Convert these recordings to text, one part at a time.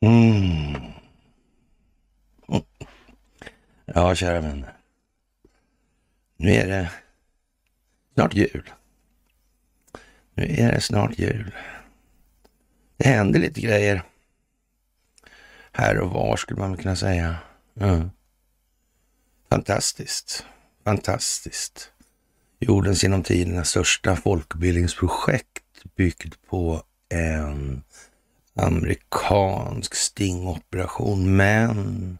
Mm. Ja, kära vänner. Nu är det snart jul. Nu är det snart jul. Det händer lite grejer här och var skulle man kunna säga. Mm. Fantastiskt. Fantastiskt. Jordens genom tiderna största folkbildningsprojekt byggt på en amerikansk stingoperation, men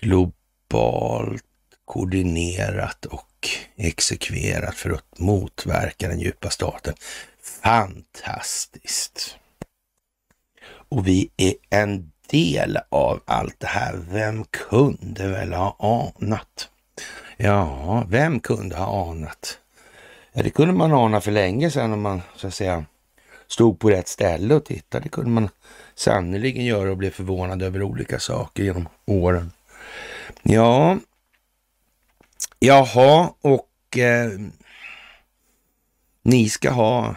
globalt koordinerat och exekverat för att motverka den djupa staten. Fantastiskt! Och vi är en del av allt det här. Vem kunde väl ha anat? Ja, vem kunde ha anat? Ja, det kunde man ana för länge sedan om man så att säga stod på rätt ställe och tittade. Det kunde man sannerligen göra och bli förvånad över olika saker genom åren. Ja, jaha, och eh, ni ska ha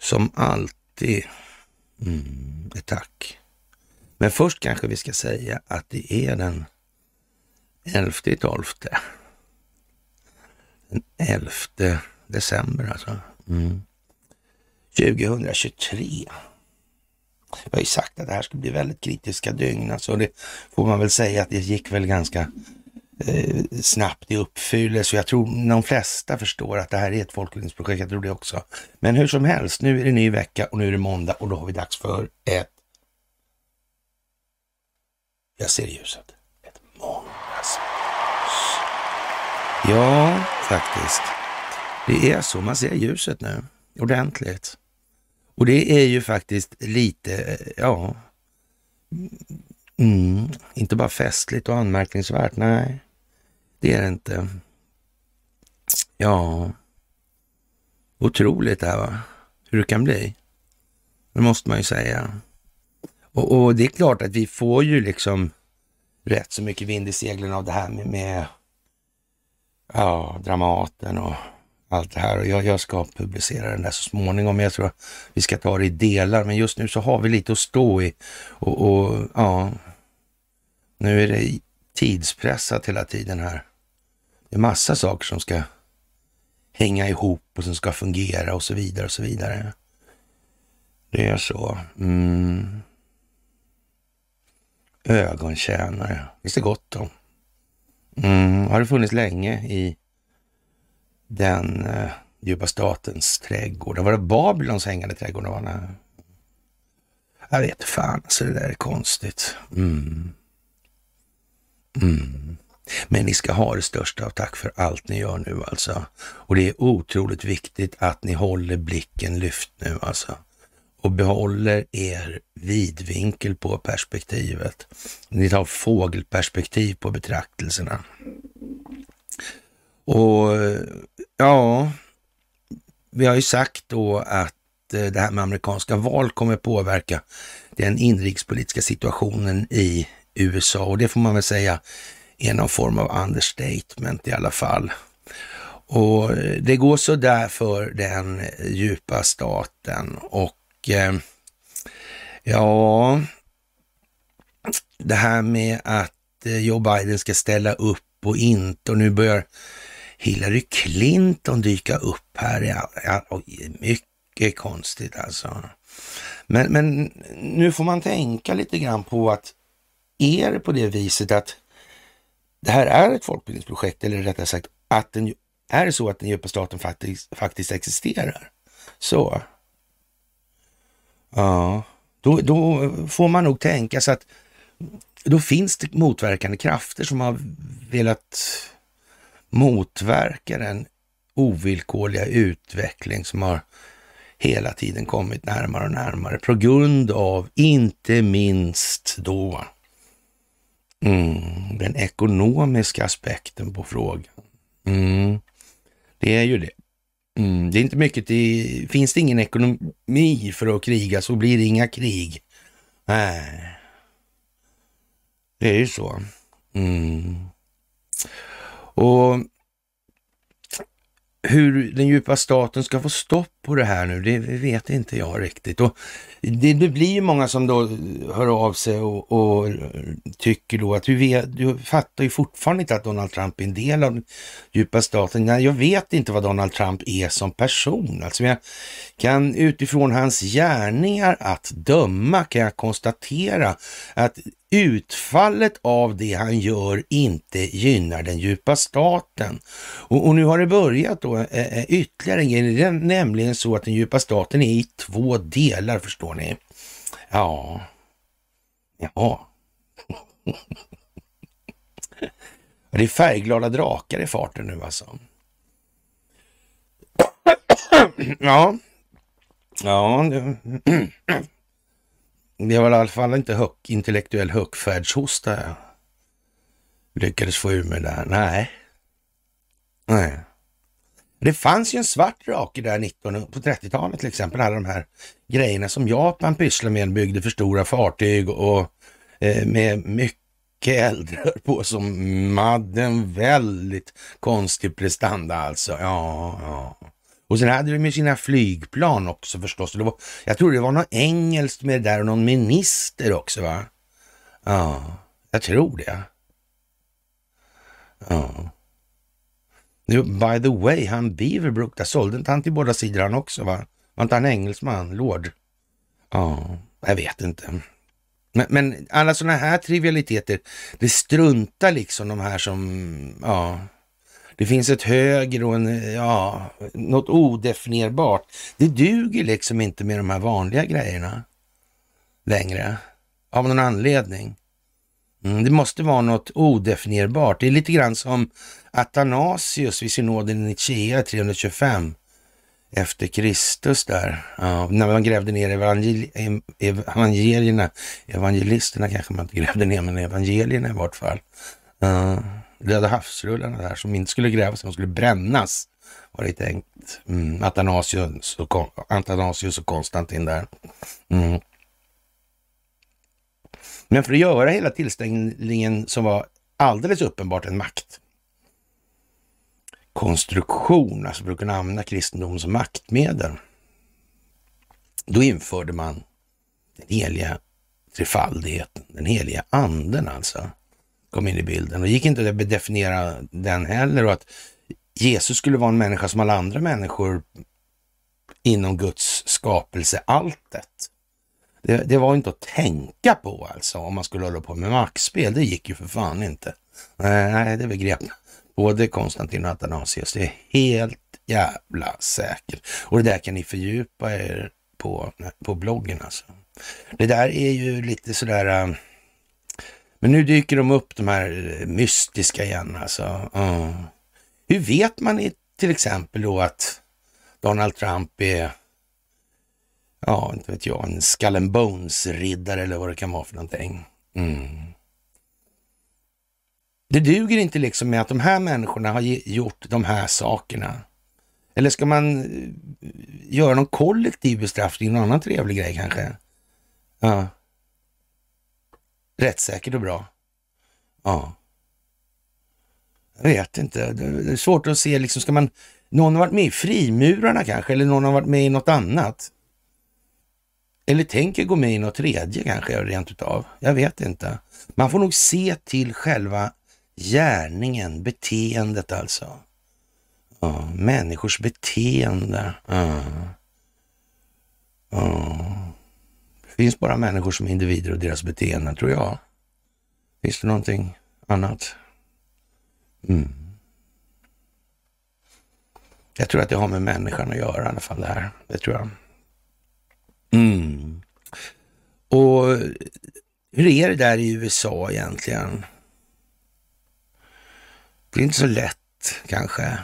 som alltid mm, ett tack. Men först kanske vi ska säga att det är den 11 12. Den 11 december alltså. Mm. 2023. Jag har ju sagt att det här skulle bli väldigt kritiska dygn. Alltså det får man väl säga att det gick väl ganska eh, snabbt i uppfyllelse. Jag tror de flesta förstår att det här är ett folkbildningsprojekt. Jag tror det också. Men hur som helst, nu är det ny vecka och nu är det måndag och då har vi dags för ett... Jag ser ljuset. Ett måndagsmys. Ja, faktiskt. Det är så, man ser ljuset nu ordentligt. Och det är ju faktiskt lite, eh, ja, mm, inte bara festligt och anmärkningsvärt, nej, det är det inte. Ja, otroligt det här va, hur det kan bli. Det måste man ju säga. Och, och, det är klart att vi får ju liksom rätt så mycket vind i seglen av det här med, med ja, Dramaten och allt det här. Och jag, jag, ska publicera den där så småningom. Jag tror att vi ska ta det i delar, men just nu så har vi lite att stå i. Och, och ja, nu är det tidspressat hela tiden här. Det är massa saker som ska hänga ihop och som ska fungera och så vidare och så vidare. Det är så. Mm. Ögontjänare, finns det gott om. Mm. Har det funnits länge i den eh, djupa statens trädgård. Var det Babylons hängande trädgård? Var Jag vet fan, alltså det där är konstigt. Mm. Mm. Men ni ska ha det största av tack för allt ni gör nu alltså. Och det är otroligt viktigt att ni håller blicken lyft nu alltså. Och behåller er vidvinkel på perspektivet. Ni tar fågelperspektiv på betraktelserna. Och ja, vi har ju sagt då att eh, det här med amerikanska val kommer påverka den inrikespolitiska situationen i USA och det får man väl säga är någon form av understatement i alla fall. Och eh, det går så där för den djupa staten och eh, ja, det här med att eh, Joe Biden ska ställa upp och inte och nu börjar Hillary Clinton dyka upp här. Ja, ja, mycket konstigt alltså. Men, men nu får man tänka lite grann på att är det på det viset att det här är ett folkbildningsprojekt, eller rättare sagt att den, är det så att den djupa staten faktiskt, faktiskt existerar? Så. Ja, då, då får man nog tänka sig att då finns det motverkande krafter som har velat motverka den ovillkorliga utveckling som har hela tiden kommit närmare och närmare på grund av inte minst då mm, den ekonomiska aspekten på frågan. Mm, det är ju det. Mm, det är inte mycket till, finns det ingen ekonomi för att kriga så blir det inga krig. Nej, det är ju så. Mm. Och hur den djupa staten ska få stopp på det här nu, det vet inte jag riktigt. Och det, det blir ju många som då hör av sig och, och tycker då att du, vet, du fattar ju fortfarande inte att Donald Trump är en del av den djupa staten. Nej, jag vet inte vad Donald Trump är som person. Alltså jag kan utifrån hans gärningar att döma kan jag konstatera att utfallet av det han gör inte gynnar den djupa staten. Och, och nu har det börjat då eh, eh, ytterligare en grej. Det är nämligen så att den djupa staten är i två delar, förstår ni. Ja, ja. Det är färgglada drakar i farten nu alltså. Ja, ja. Det... Det var i alla fall inte hög, intellektuell högfärdshosta jag lyckades få ur mig där. Nej. Nej. Det fanns ju en svart drake där 19, på 30-talet till exempel. Alla de här grejerna som Japan pysslade med, byggde för stora fartyg och eh, med mycket eldrör på som hade en väldigt konstig prestanda alltså. Ja, ja. Och sen hade de ju sina flygplan också förstås. Det var, jag tror det var något engelskt med det där och någon minister också va? Ja, jag tror det. Ja. Nu, by the way, han Beaverbrook, där sålde inte han till båda sidor han också va? Var inte han engelsman, lord? Ja, jag vet inte. Men, men alla sådana här trivialiteter, det struntar liksom de här som, ja, det finns ett höger och en, ja, något odefinierbart. Det duger liksom inte med de här vanliga grejerna längre. Av någon anledning. Mm, det måste vara något odefinierbart. Det är lite grann som Athanasius vid synoden i Nicea 325 efter Kristus där. Ja, när man grävde ner evangel evangelierna, evangelisterna kanske man inte grävde ner, men evangelierna i vart fall. Ja. Röda havsrullarna där som inte skulle grävas, de skulle brännas var det tänkt. Mm, Athanasius, och, Athanasius och Konstantin där. Mm. Men för att göra hela tillställningen som var alldeles uppenbart en makt konstruktion, alltså för att kunna använda kristendom som maktmedel. Då införde man den heliga trefaldigheten, den heliga anden alltså kom in i bilden. Och gick inte att definiera den heller och att Jesus skulle vara en människa som alla andra människor inom Guds skapelse, alltet. Det, det, var inte att tänka på alltså om man skulle hålla på med maktspel. Det gick ju för fan inte. Nej, det begrep både Konstantin och Athanasius. Det är helt jävla säkert. Och det där kan ni fördjupa er på, på bloggen alltså. Det där är ju lite sådär eh, men nu dyker de upp, de här mystiska igen alltså. Mm. Hur vet man till exempel då att Donald Trump är, ja, inte vet jag, en skull and bones-riddare eller vad det kan vara för någonting. Mm. Det duger inte liksom med att de här människorna har gjort de här sakerna. Eller ska man eh, göra någon kollektiv bestraffning, någon annan trevlig grej kanske? Ja rättssäkert och bra. Ja. Jag vet inte. Det är svårt att se, liksom, ska man... Någon har varit med i frimurarna kanske, eller någon har varit med i något annat. Eller tänker gå med i något tredje kanske, rent utav. Jag vet inte. Man får nog se till själva gärningen, beteendet alltså. Ja, människors beteende. Ja. Ja. Det finns bara människor som individer och deras beteenden, tror jag. Finns det någonting annat? Mm. Jag tror att det har med människan att göra i alla fall det här. Det tror jag. Mm. Och hur är det där i USA egentligen? Det är inte så lätt kanske.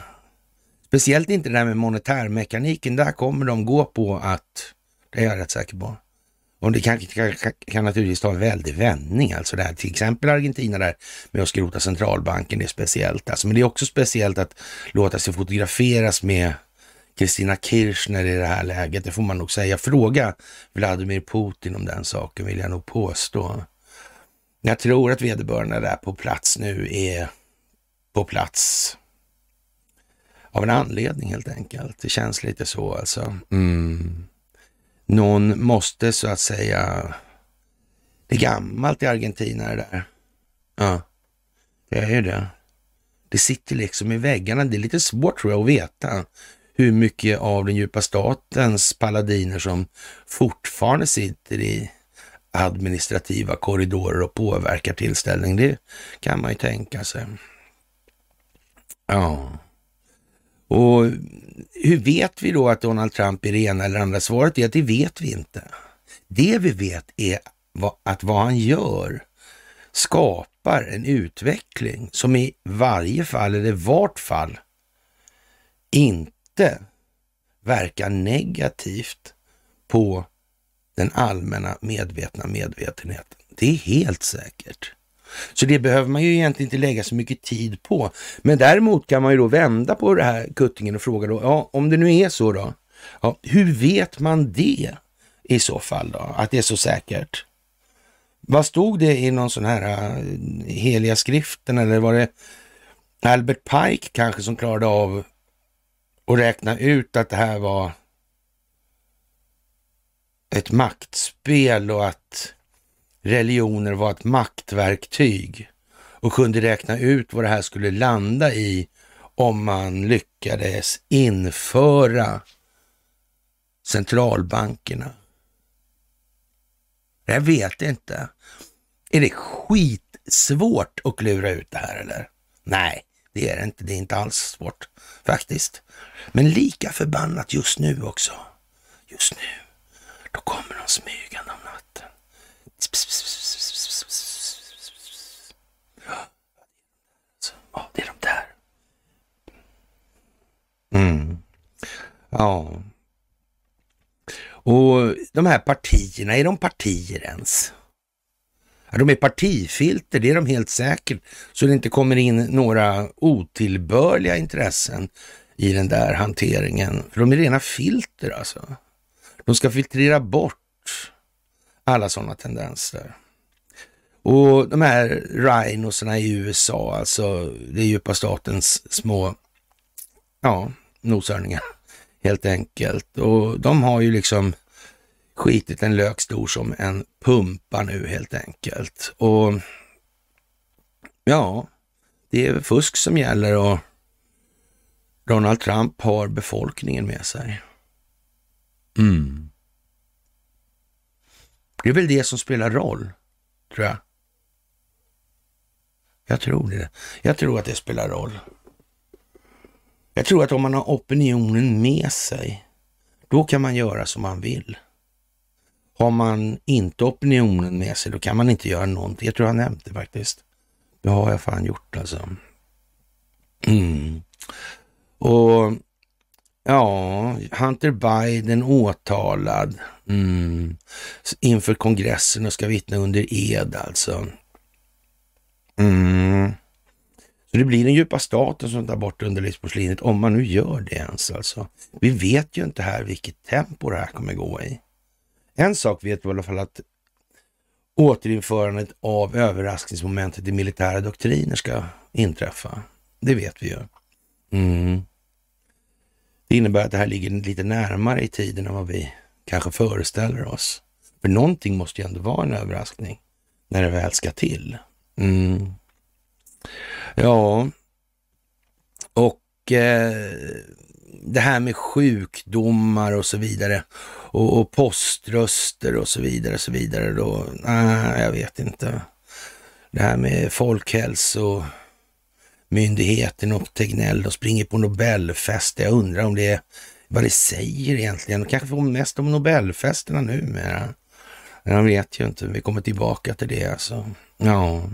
Speciellt inte det där med monetärmekaniken. Där kommer de gå på att, det är jag rätt säker på, och det kan, kan, kan, naturligtvis ta en väldig vändning. Alltså det här, till exempel Argentina där med att skrota centralbanken, det är speciellt. Alltså, men det är också speciellt att låta sig fotograferas med Kristina Kirchner i det här läget. Det får man nog säga. Fråga Vladimir Putin om den saken vill jag nog påstå. Jag tror att vederbörande där på plats nu är på plats. Av en anledning helt enkelt. Det känns lite så alltså. Mm. Någon måste så att säga, det är gammalt i Argentina det där. Ja, det är ju det. Det sitter liksom i väggarna. Det är lite svårt tror jag att veta hur mycket av den djupa statens paladiner som fortfarande sitter i administrativa korridorer och påverkar tillställning. Det kan man ju tänka sig. Ja. Och hur vet vi då att Donald Trump är det ena eller andra? Svaret är att det vet vi inte. Det vi vet är att vad han gör skapar en utveckling som i varje fall, eller vart fall, inte verkar negativt på den allmänna medvetna medvetenheten. Det är helt säkert. Så det behöver man ju egentligen inte lägga så mycket tid på. Men däremot kan man ju då vända på det här kuttingen och fråga då, ja, om det nu är så då, ja, hur vet man det i så fall då, att det är så säkert? Vad stod det i någon sån här äh, heliga skriften eller var det Albert Pike kanske som klarade av att räkna ut att det här var ett maktspel och att religioner var ett maktverktyg och kunde räkna ut vad det här skulle landa i om man lyckades införa centralbankerna. Jag vet inte. Är det skitsvårt att klura ut det här eller? Nej, det är det inte. Det är inte alls svårt faktiskt. Men lika förbannat just nu också. Just nu, då kommer de smygande om natten. Ja, det är de där. Mm. Ja. Och de här partierna, är de partier ens? Ja, de är partifilter, det är de helt säkert, så det inte kommer in några otillbörliga intressen i den där hanteringen. För de är rena filter alltså. De ska filtrera bort alla sådana tendenser. Och de här rhinosarna i USA, alltså det är djupa statens små, ja, noshörningar helt enkelt. Och de har ju liksom skitit en lök stor som en pumpa nu helt enkelt. Och ja, det är fusk som gäller och Donald Trump har befolkningen med sig. Mm. Det är väl det som spelar roll, tror jag. Jag tror det. Jag tror att det spelar roll. Jag tror att om man har opinionen med sig, då kan man göra som man vill. Har man inte opinionen med sig, då kan man inte göra någonting. Jag tror jag nämnt det faktiskt. Det har jag fan gjort alltså. Mm. Och ja, Hunter Biden åtalad mm. inför kongressen och ska vittna under ed alltså. Mm. Så det blir den djupa staten som tar bort underlivsporslinet, om man nu gör det ens alltså. Vi vet ju inte här vilket tempo det här kommer gå i. En sak vet vi i alla fall att återinförandet av överraskningsmomentet i militära doktriner ska inträffa. Det vet vi ju. Mm. Det innebär att det här ligger lite närmare i tiden än vad vi kanske föreställer oss. För någonting måste ju ändå vara en överraskning när det väl ska till. Mm. Ja, och eh, det här med sjukdomar och så vidare och, och poströster och så vidare, och så vidare då. Nej, jag vet inte. Det här med folkhälso myndigheten och Tegnell, och springer på Nobelfest. Jag undrar om det är vad det säger egentligen. Kanske får mest om Nobelfesterna numera. Jag vet ju inte. Vi kommer tillbaka till det alltså. Ja.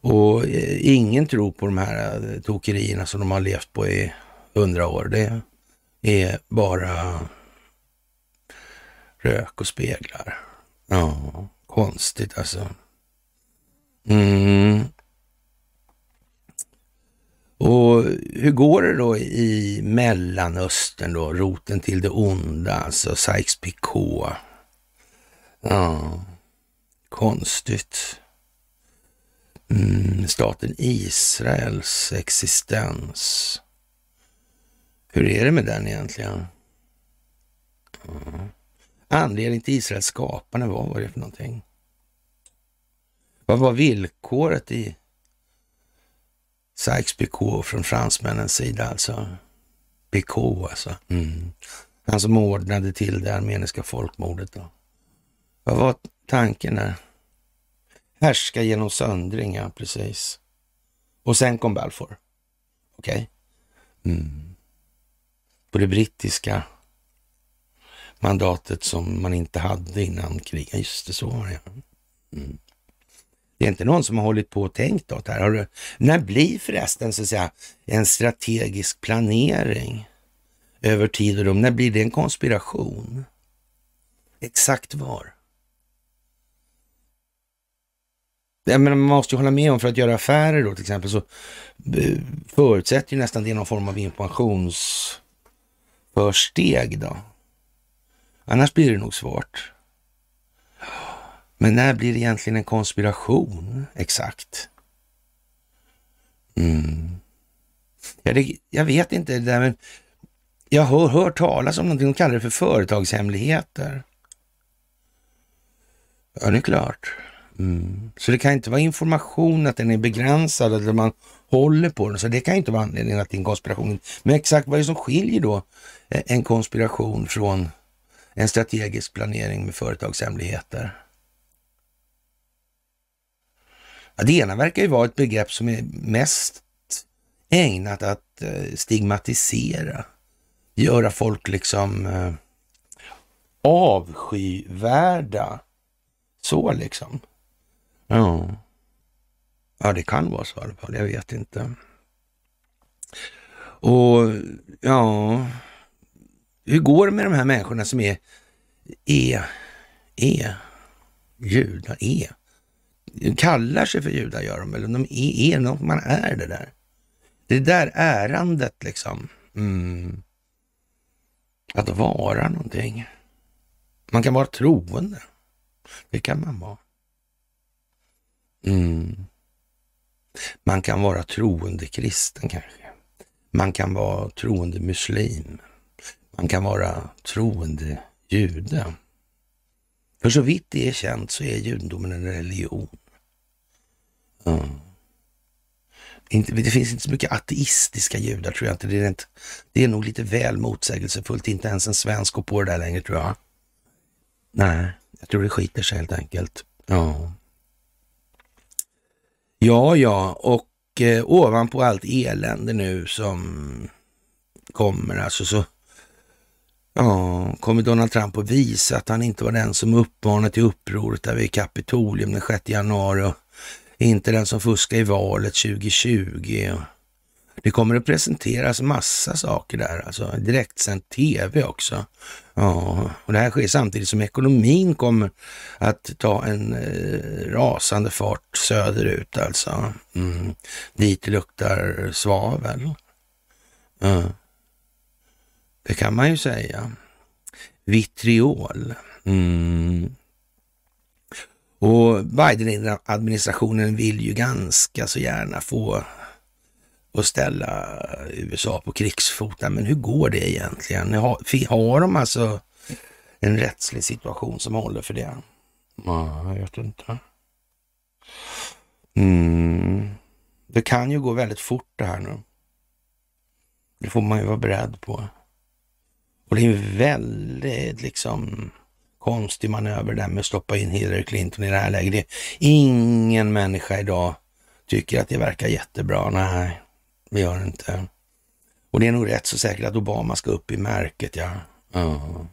Och eh, ingen tror på de här eh, tokerierna som de har levt på i hundra år. Det är bara rök och speglar. Ja, konstigt alltså. Mm. Och hur går det då i Mellanöstern då? Roten till det onda, alltså Sykes-Picot. Ja, konstigt. mm, staten Israels existens. Hur är det med den egentligen? Mm. Anledningen till Israels skapande, vad var det för någonting? Vad var villkoret i Sykes-Picot från fransmännens sida alltså? Picot alltså. Mm. Han som ordnade till det armeniska folkmordet då. Vad var tanken där? Härska genom söndring, ja precis. Och sen kom Balfour. Okej. Okay. Mm. På det brittiska mandatet som man inte hade innan kriget. Just det, så var det. Mm. Det är inte någon som har hållit på och tänkt åt det här. Har du, när blir förresten så att säga en strategisk planering över tid och rum, när blir det en konspiration? Exakt var? Jag menar, man måste ju hålla med om för att göra affärer då till exempel så eh, förutsätter ju nästan det någon form av informationsförsteg då. Annars blir det nog svårt. Men när blir det egentligen en konspiration exakt? Mm. Ja, det, jag vet inte, det där, men jag har hört talas om någonting, de kallar det för företagshemligheter. Ja, det är klart. Mm. Så det kan inte vara information att den är begränsad eller man håller på den. Så det kan inte vara anledningen till en konspiration. Men exakt vad är det som skiljer då en konspiration från en strategisk planering med företagshemligheter? Ja, det ena verkar ju vara ett begrepp som är mest ägnat att eh, stigmatisera, göra folk liksom eh, avskyvärda. Så liksom. Ja. ja, det kan vara så i alla fall. Jag vet inte. Och ja, hur går det med de här människorna som är, är, är judar, är kallar sig för judar gör de, eller de är, är något, man är det där. Det där ärandet liksom. Mm. Att vara någonting. Man kan vara troende. Det kan man vara. Mm. Man kan vara troende kristen kanske. Man kan vara troende muslim. Man kan vara troende jude. För så vitt det är känt så är judendomen en religion. Mm. Inte, det finns inte så mycket ateistiska judar tror jag inte. Det är, inte, det är nog lite väl motsägelsefullt. Inte ens en svensk går på det där längre tror jag. Nej, jag tror det skiter sig helt enkelt. Ja, ja, ja. och eh, ovanpå allt elände nu som kommer alltså så Ja, kommer Donald Trump att visa att han inte var den som uppmanade till upproret där vid Kapitolium den 6 januari och inte den som fuskade i valet 2020. Det kommer att presenteras massa saker där, alltså direktsänd tv också. Ja, och det här sker samtidigt som ekonomin kommer att ta en eh, rasande fart söderut alltså. Mm. Dit luktar svavel. Ja. Det kan man ju säga. Vitriol. Mm. Och Biden-administrationen vill ju ganska så gärna få och ställa USA på krigsfoten. Men hur går det egentligen? Har, har de alltså en rättslig situation som håller för det? Ja, jag vet inte. Mm. Det kan ju gå väldigt fort det här nu. Det får man ju vara beredd på. Och det är väldigt liksom konstig manöver där med att stoppa in Hillary Clinton i det här läget. Ingen människa idag tycker att det verkar jättebra. Nej, det gör det inte. Och det är nog rätt så säkert att Obama ska upp i märket, ja. Uh.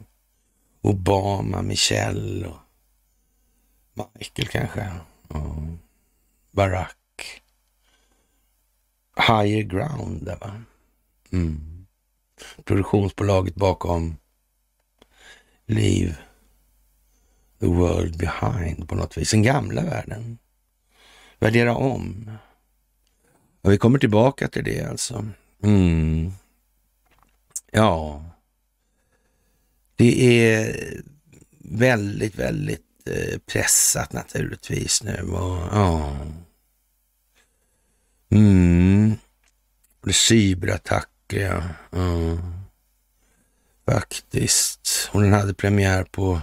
Obama, Michelle och Michael kanske. Uh. Barack. Higher ground där va. Mm. Produktionsbolaget bakom Liv the world behind på något vis. Den gamla världen. Värdera om. Och vi kommer tillbaka till det alltså. Mm. Ja. Det är väldigt, väldigt eh, pressat naturligtvis nu. Och, ja. Mm. Det cyberattacker, ja. Mm. Faktiskt. Och den hade premiär på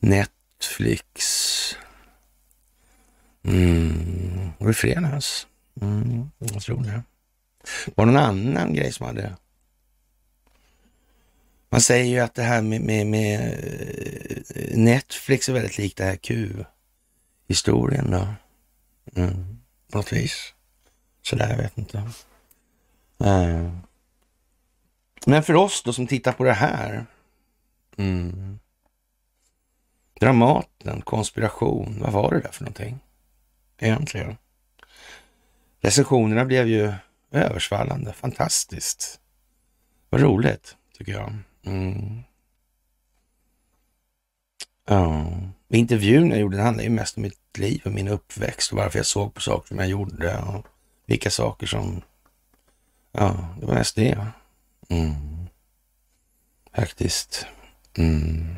Netflix. Mm. Var det fredags? Mm, jag tror det. Var det någon annan grej som hade... Man säger ju att det här med, med, med eh, Netflix är väldigt likt det här Q-historien då. Mm, på något vis. Sådär, jag vet inte. Uh. Men för oss då som tittar på det här. Mm. Dramaten, konspiration, vad var det där för någonting? Egentligen. Recensionerna blev ju översvallande, fantastiskt. Vad roligt, tycker jag. Mm. Ja. Intervjun jag gjorde den handlade ju mest om mitt liv och min uppväxt och varför jag såg på saker som jag gjorde och vilka saker som... Ja, det var mest det. Mm. Faktiskt. Mm.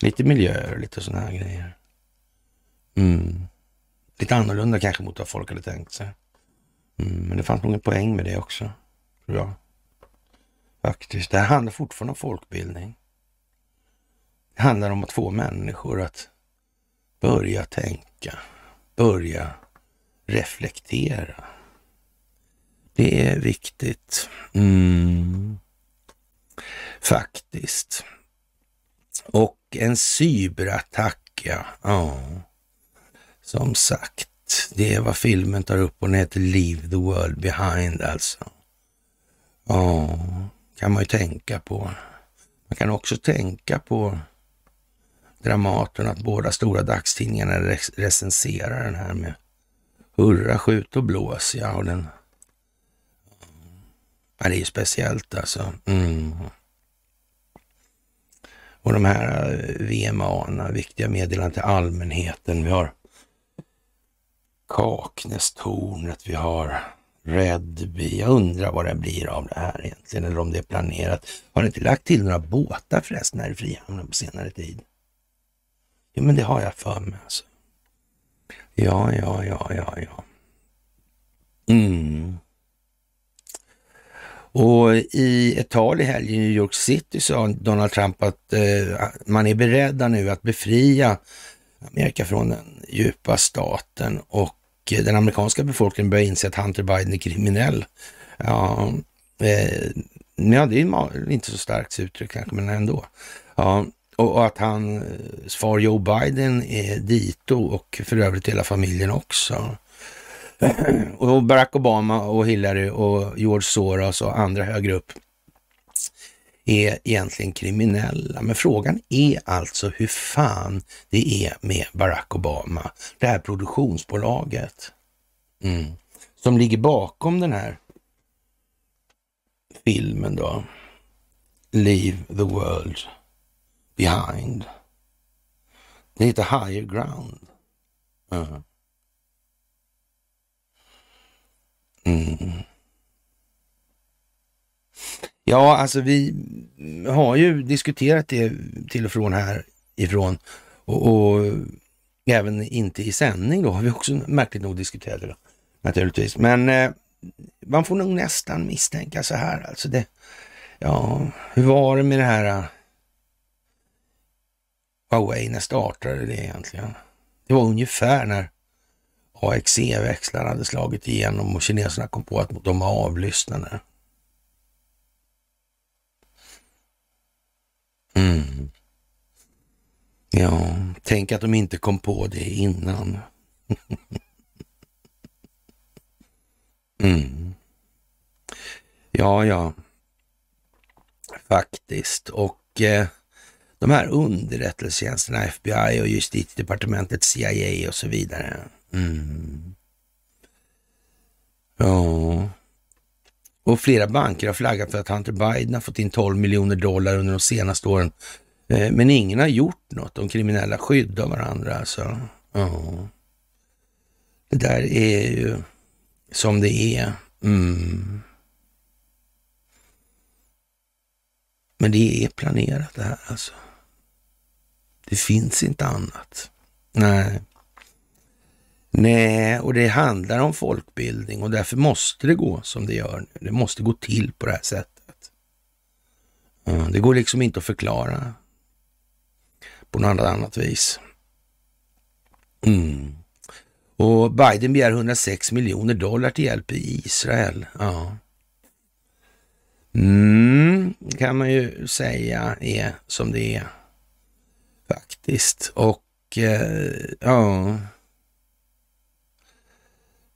Lite miljöer, lite sådana här grejer. Mm. Lite annorlunda kanske mot vad folk hade tänkt sig. Mm. Men det fanns nog en poäng med det också, tror jag. Faktiskt. Det här handlar fortfarande om folkbildning. Det handlar om att få människor att börja tänka, börja reflektera. Det är viktigt. Mm. Faktiskt. Och en cyberattack, ja. ja. Som sagt, det är vad filmen tar upp och den heter Leave the world behind alltså. Ja, kan man ju tänka på. Man kan också tänka på Dramaten, att båda stora dagstidningarna recenserar den här med hurra, skjut och blås. Ja, och den... Ja, det är ju speciellt alltså. Mm. Och de här eh, VMA, viktiga meddelanden till allmänheten. Vi har Kaknästornet, vi har Redby. Jag undrar vad det blir av det här egentligen, eller om det är planerat. Har ni inte lagt till några båtar förresten här i Frihamnen på senare tid? Jo, men det har jag för mig alltså. Ja, ja, ja, ja, ja. Mm. Och i ett tal i helgen i New York City sa Donald Trump att eh, man är beredda nu att befria Amerika från den djupa staten och eh, den amerikanska befolkningen börjar inse att Hunter Biden är kriminell. Ja, eh, ja det är inte så starkt uttryck kanske, men ändå. Ja, och, att hans far Joe Biden är dito och för övrigt hela familjen också. Och Barack Obama och Hillary och George Soros och andra högre upp är egentligen kriminella. Men frågan är alltså hur fan det är med Barack Obama, det här produktionsbolaget mm. som ligger bakom den här filmen då. Leave the world behind. Det heter Higher Ground. Uh. Mm. Ja, alltså vi har ju diskuterat det till och från härifrån och, och även inte i sändning då har vi också märkligt nog diskuterat det då, naturligtvis. Men eh, man får nog nästan misstänka så här alltså. Det, ja, hur var det med det här eh, Huawei, när startade det egentligen? Det var ungefär när AXE-växlarna hade slagit igenom och kineserna kom på att de var avlyssnade. Mm. Ja, tänk att de inte kom på det innan. mm. Ja, ja. Faktiskt. Och eh, de här underrättelsetjänsterna, FBI och justitiedepartementet, CIA och så vidare. Mm. Ja. Och flera banker har flaggat för att Hunter Biden har fått in 12 miljoner dollar under de senaste åren. Eh, men ingen har gjort något. De kriminella skyddar varandra alltså. Ja. Det där är ju som det är. Mm. Men det är planerat det här alltså. Det finns inte annat. Nej. Nej, och det handlar om folkbildning och därför måste det gå som det gör nu. Det måste gå till på det här sättet. Det går liksom inte att förklara på något annat vis. Mm. Och Biden begär 106 miljoner dollar till hjälp i Israel. Ja. Mm, kan man ju säga är som det är faktiskt. Och eh, ja,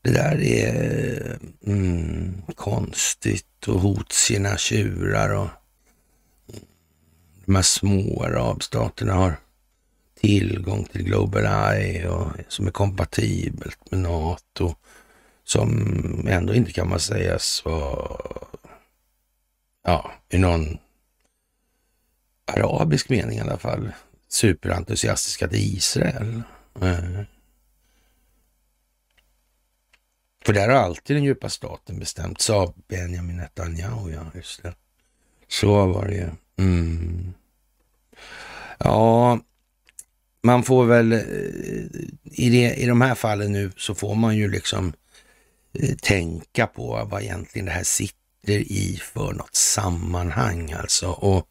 det där är mm, konstigt och hotsierna tjurar och de här små arabstaterna har tillgång till Global Eye och som är kompatibelt med NATO som ändå inte kan man säga vara ja, i någon arabisk mening i alla fall, superentusiastiska till Israel. Mm. För där har alltid den djupa staten bestämt, sa Benjamin Netanyahu. Ja, just det. Så var det ju. Mm. Ja, man får väl, eh, i, det, i de här fallen nu så får man ju liksom eh, tänka på vad egentligen det här sitter i för något sammanhang alltså. Och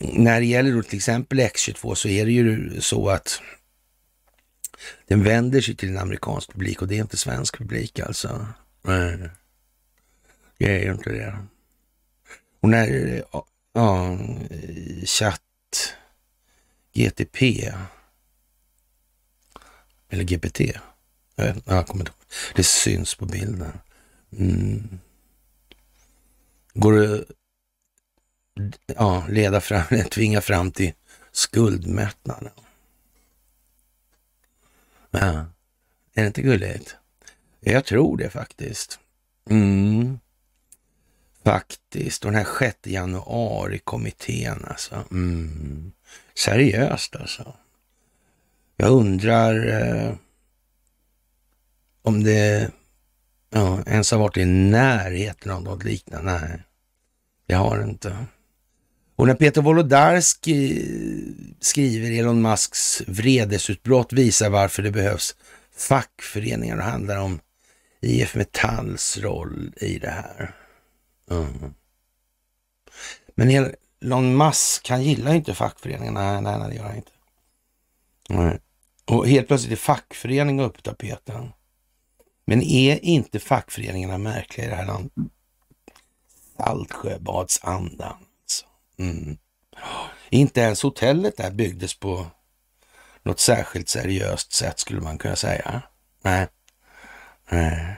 när det gäller då till exempel X22 så är det ju så att den vänder sig till en amerikansk publik och det är inte svensk publik alltså. Nej, det är inte det. Och när, ja, chatt, GTP, eller GPT, jag, vet, jag kommer inte Det syns på bilden. Mm. Går det ja, leda fram, tvinga fram till skuldmättnaden? Ja, är det inte gulligt? Jag tror det faktiskt. Mm. Faktiskt. Och den här 6 januari-kommittén alltså. Mm. Seriöst alltså. Jag undrar eh, om det ja, ens har varit i närheten av något liknande. Nej, det har det inte. Och när Peter Wolodarski eh, skriver Elon Musks vredesutbrott visar varför det behövs fackföreningar och handlar om IF Metalls roll i det här. Mm. Men Elon Musk, han gillar inte fackföreningarna. Nej, nej, det gör han inte. Nej. Och helt plötsligt är fackföreningar upp tapeten. Men är inte fackföreningarna märkliga i det här landet? Saltsjöbadsandan. Mm. Inte ens hotellet där byggdes på något särskilt seriöst sätt skulle man kunna säga. Nej. Nej.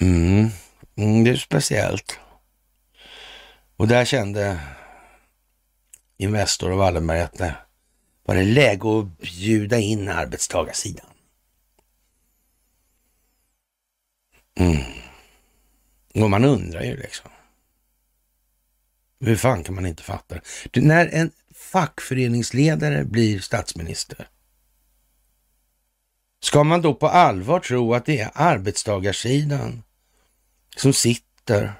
Mm. Mm, det är speciellt. Och där kände Investor och Wallenberg att det var det läge att bjuda in arbetstagarsidan. Mm. Och man undrar ju liksom. Hur fan kan man inte fatta det? När en fackföreningsledare blir statsminister, ska man då på allvar tro att det är arbetstagarsidan som sitter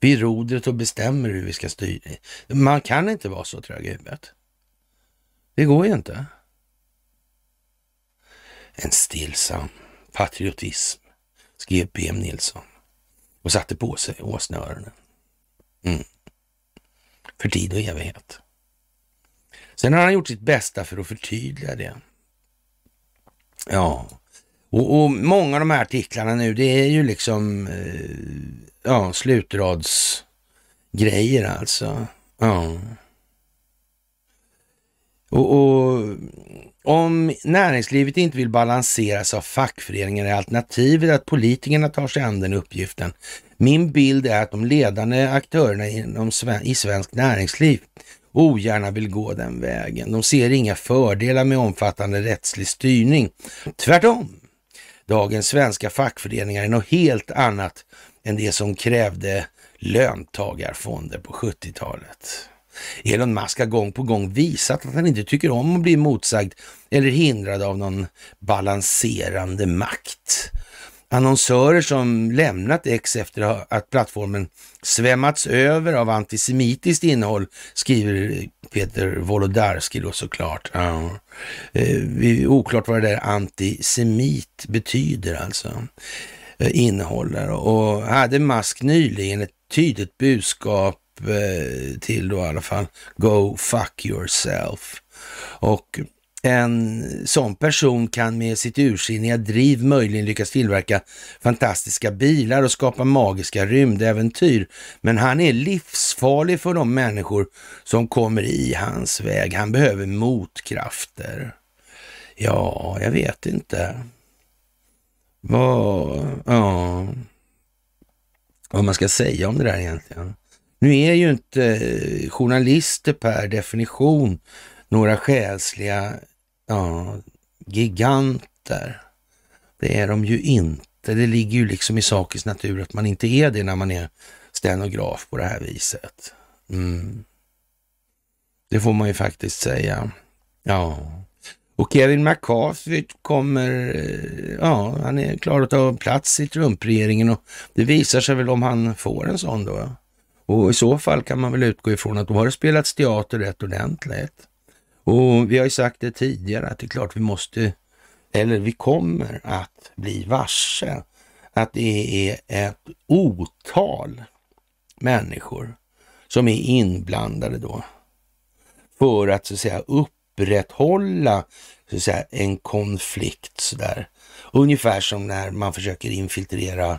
vid rodret och bestämmer hur vi ska styra? Man kan inte vara så trög i huvudet. Det går ju inte. En stillsam patriotism, skrev PM Nilsson och satte på sig åsneöronen. Mm. För tid och evighet. Sen har han gjort sitt bästa för att förtydliga det. Ja, och, och många av de här artiklarna nu, det är ju liksom eh, ja, slutradsgrejer alltså. Ja. Och, och, om näringslivet inte vill balanseras av fackföreningar är alternativet att politikerna tar sig an den uppgiften. Min bild är att de ledande aktörerna inom, i svensk näringsliv ogärna vill gå den vägen. De ser inga fördelar med omfattande rättslig styrning. Tvärtom. Dagens svenska fackföreningar är något helt annat än det som krävde löntagarfonder på 70-talet. Elon Musk har gång på gång visat att han inte tycker om att bli motsagd eller hindrad av någon balanserande makt. annonsörer som lämnat X efter att plattformen svämmats över av antisemitiskt innehåll, skriver Peter Wolodarski då såklart. Ja. Eh, oklart vad det där antisemit betyder alltså, eh, innehåller. Och hade Musk nyligen ett tydligt budskap Eh, till då i alla fall, go fuck yourself. Och en sån person kan med sitt ursinniga driv möjligen lyckas tillverka fantastiska bilar och skapa magiska rymdäventyr. Men han är livsfarlig för de människor som kommer i hans väg. Han behöver motkrafter. Ja, jag vet inte. Vad, ja, vad man ska säga om det där egentligen. Nu är ju inte eh, journalister per definition några själsliga ja, giganter. Det är de ju inte. Det ligger ju liksom i sakens natur att man inte är det när man är stenograf på det här viset. Mm. Det får man ju faktiskt säga. Ja. Och Kevin McCarthy kommer, eh, ja, han är klar att ta plats i Trump-regeringen och det visar sig väl om han får en sån då. Och i så fall kan man väl utgå ifrån att då har det spelats teater rätt ordentligt. Och vi har ju sagt det tidigare att det är klart vi måste, eller vi kommer att bli varse att det är ett otal människor som är inblandade då för att så att säga upprätthålla så att säga, en konflikt sådär. Ungefär som när man försöker infiltrera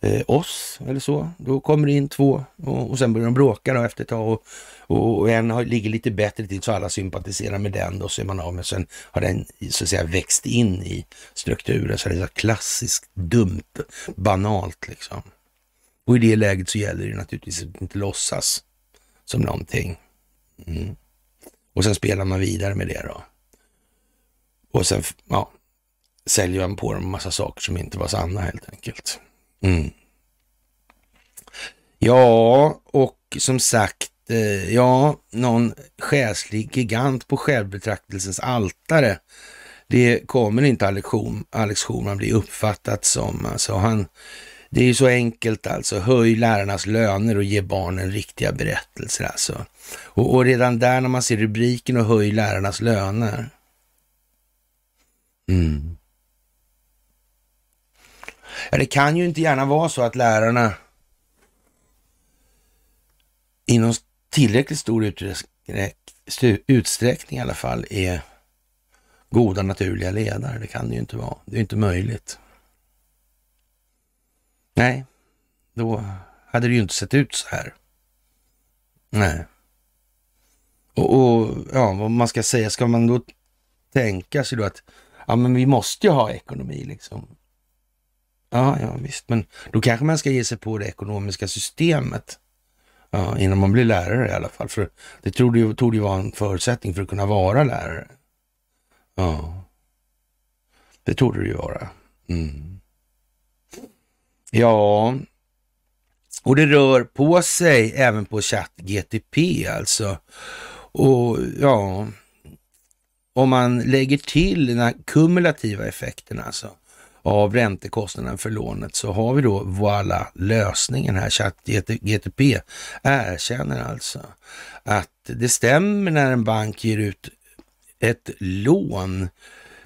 eh, oss eller så. Då kommer det in två och, och sen börjar de bråka då efter ett tag och, och, och en har, ligger lite bättre till så alla sympatiserar med den då så är man av med. Sen har den så att säga växt in i strukturen så det är så klassiskt dumt, banalt liksom. Och i det läget så gäller det naturligtvis att inte låtsas som någonting. Mm. Och sen spelar man vidare med det då. Och sen, ja, säljer man på dem en massa saker som inte var sanna helt enkelt. Mm. Ja, och som sagt, eh, ja, någon själslig gigant på självbetraktelsens altare. Det kommer inte Alex, Alex Schulman bli uppfattat som. Alltså han, det är ju så enkelt alltså. Höj lärarnas löner och ge barnen riktiga berättelser alltså. Och, och redan där när man ser rubriken och höj lärarnas löner. Mm. Ja, det kan ju inte gärna vara så att lärarna inom tillräckligt stor utsträckning i alla fall är goda naturliga ledare. Det kan det ju inte vara. Det är inte möjligt. Nej, då hade det ju inte sett ut så här. Nej. Och, och ja, vad man ska säga, ska man då tänka sig då att ja, men vi måste ju ha ekonomi liksom. Ja, ja visst, men då kanske man ska ge sig på det ekonomiska systemet ja, innan man blir lärare i alla fall. För det torde ju, torde ju vara en förutsättning för att kunna vara lärare. Ja, det torde det ju vara. Mm. Ja, och det rör på sig även på chatt GTP alltså. Och ja, om man lägger till den här kumulativa effekten alltså av räntekostnaden för lånet så har vi då voilà lösningen här. ChatGTP erkänner alltså att det stämmer när en bank ger ut ett lån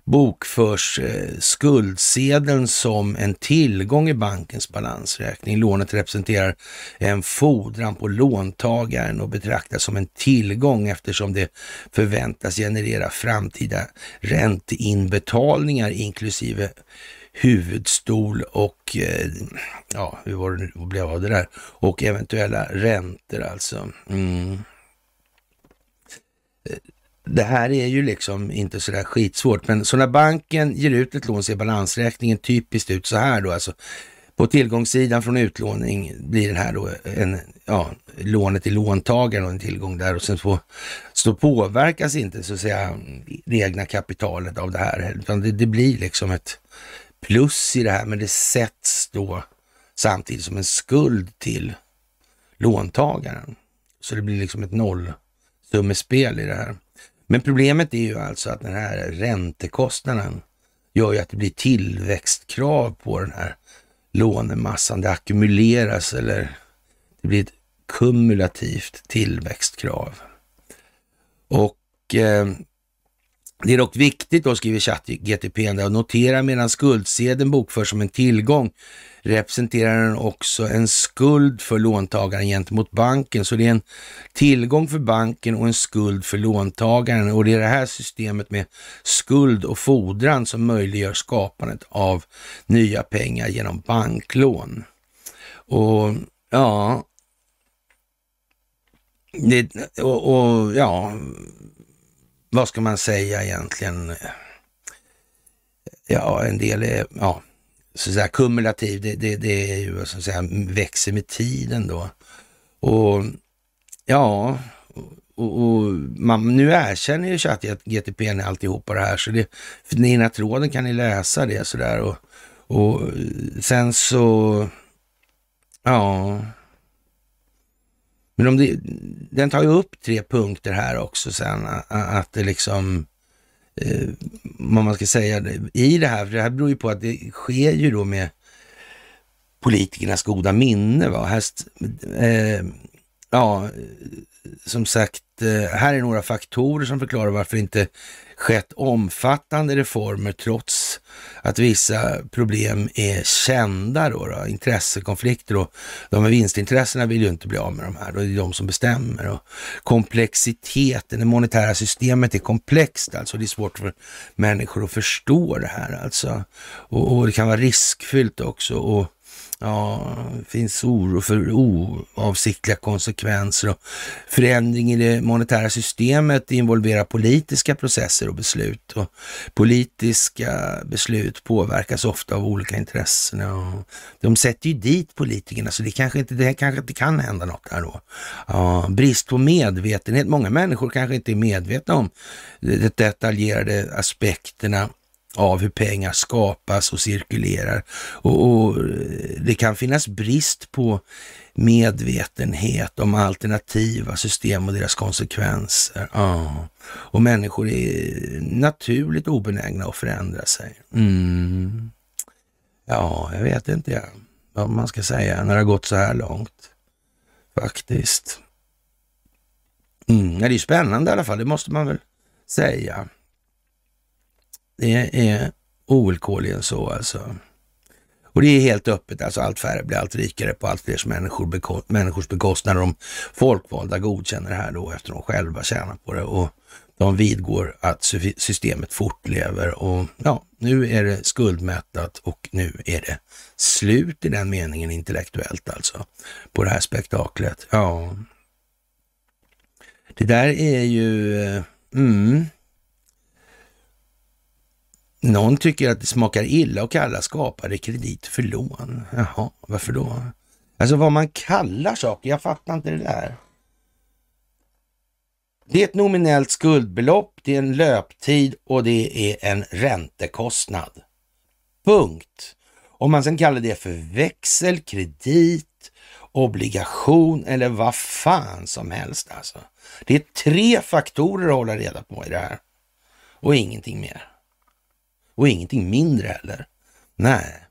bokförs eh, skuldsedeln som en tillgång i bankens balansräkning. Lånet representerar en fordran på låntagaren och betraktas som en tillgång eftersom det förväntas generera framtida ränteinbetalningar inklusive huvudstol och eh, ja, hur var det nu blev av det där? Och eventuella räntor alltså. Mm. Eh, det här är ju liksom inte så där skitsvårt, men så när banken ger ut ett lån ser balansräkningen typiskt ut så här då alltså. På tillgångssidan från utlåning blir det här då en, ja, lånet till låntagaren och en tillgång där och sen så, så påverkas inte så att säga det egna kapitalet av det här, utan det, det blir liksom ett plus i det här, men det sätts då samtidigt som en skuld till låntagaren. Så det blir liksom ett nollsummespel i det här. Men problemet är ju alltså att den här räntekostnaden gör ju att det blir tillväxtkrav på den här lånemassan. Det ackumuleras eller det blir ett kumulativt tillväxtkrav. Och eh, det är dock viktigt, då skriver ChatGTP, att notera medan skuldsedeln bokförs som en tillgång representerar den också en skuld för låntagaren gentemot banken. Så det är en tillgång för banken och en skuld för låntagaren. Och det är det här systemet med skuld och fordran som möjliggör skapandet av nya pengar genom banklån. Och ja, det, och, och ja, vad ska man säga egentligen? Ja, en del är, ja, så att säga, kumulativ, det, det, det är ju så att säga, växer med tiden då. Och ja, och, och man, nu erkänner ju ChatGTP alltihopa det här, så det, för ena tråden kan ni läsa det sådär. Och, och sen så, ja, men om det, den tar ju upp tre punkter här också sen, att det liksom, eh, vad man ska säga, i det här, för det här beror ju på att det sker ju då med politikernas goda minne. Va? Här, eh, ja, som sagt, eh, här är några faktorer som förklarar varför inte skett omfattande reformer trots att vissa problem är kända då, då. Intressekonflikter och de med vinstintressena vill ju inte bli av med de här, då är det de som bestämmer och komplexiteten, det monetära systemet är komplext alltså, det är svårt för människor att förstå det här alltså. Och, och det kan vara riskfyllt också och Ja, det finns oro för oavsiktliga konsekvenser och förändring i det monetära systemet involverar politiska processer och beslut. Och politiska beslut påverkas ofta av olika intressen. Och de sätter ju dit politikerna, så det kanske inte, det kanske inte kan hända något här då. Ja, brist på medvetenhet. Många människor kanske inte är medvetna om de detaljerade aspekterna av hur pengar skapas och cirkulerar. Och, och, det kan finnas brist på medvetenhet om alternativa system och deras konsekvenser. Ja. Och människor är naturligt obenägna att förändra sig. Mm. Ja, jag vet inte vad man ska säga när det har gått så här långt. Faktiskt. Mm. Ja, det är spännande i alla fall, det måste man väl säga. Det är ovillkorligen så alltså. Och det är helt öppet, alltså allt färre blir allt rikare på allt fler människor beko människors bekostnad. De folkvalda godkänner det här då efter de själva tjänar på det och de vidgår att systemet fortlever och ja, nu är det skuldmättat och nu är det slut i den meningen intellektuellt alltså på det här spektaklet. Ja, det där är ju, eh, mm, någon tycker att det smakar illa att kalla skapade kredit för lån. Jaha, varför då? Alltså vad man kallar saker, jag fattar inte det där. Det är ett nominellt skuldbelopp, det är en löptid och det är en räntekostnad. Punkt. Om man sen kallar det för växel, kredit, obligation eller vad fan som helst alltså. Det är tre faktorer att hålla reda på i det här och ingenting mer. Och ingenting mindre heller. Nej,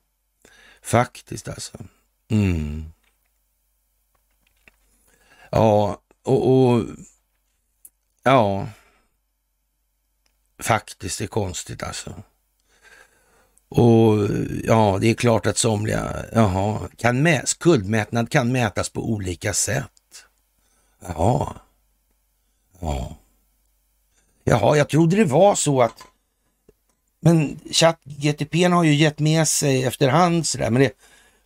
faktiskt alltså. Mm. Ja, och, och ja, faktiskt det är konstigt alltså. Och ja, det är klart att somliga, jaha, kan mä, skuldmätnad kan mätas på olika sätt. Jaha. Ja. Jaha, jag trodde det var så att men ChatGTP har ju gett med sig efterhand sådär, men det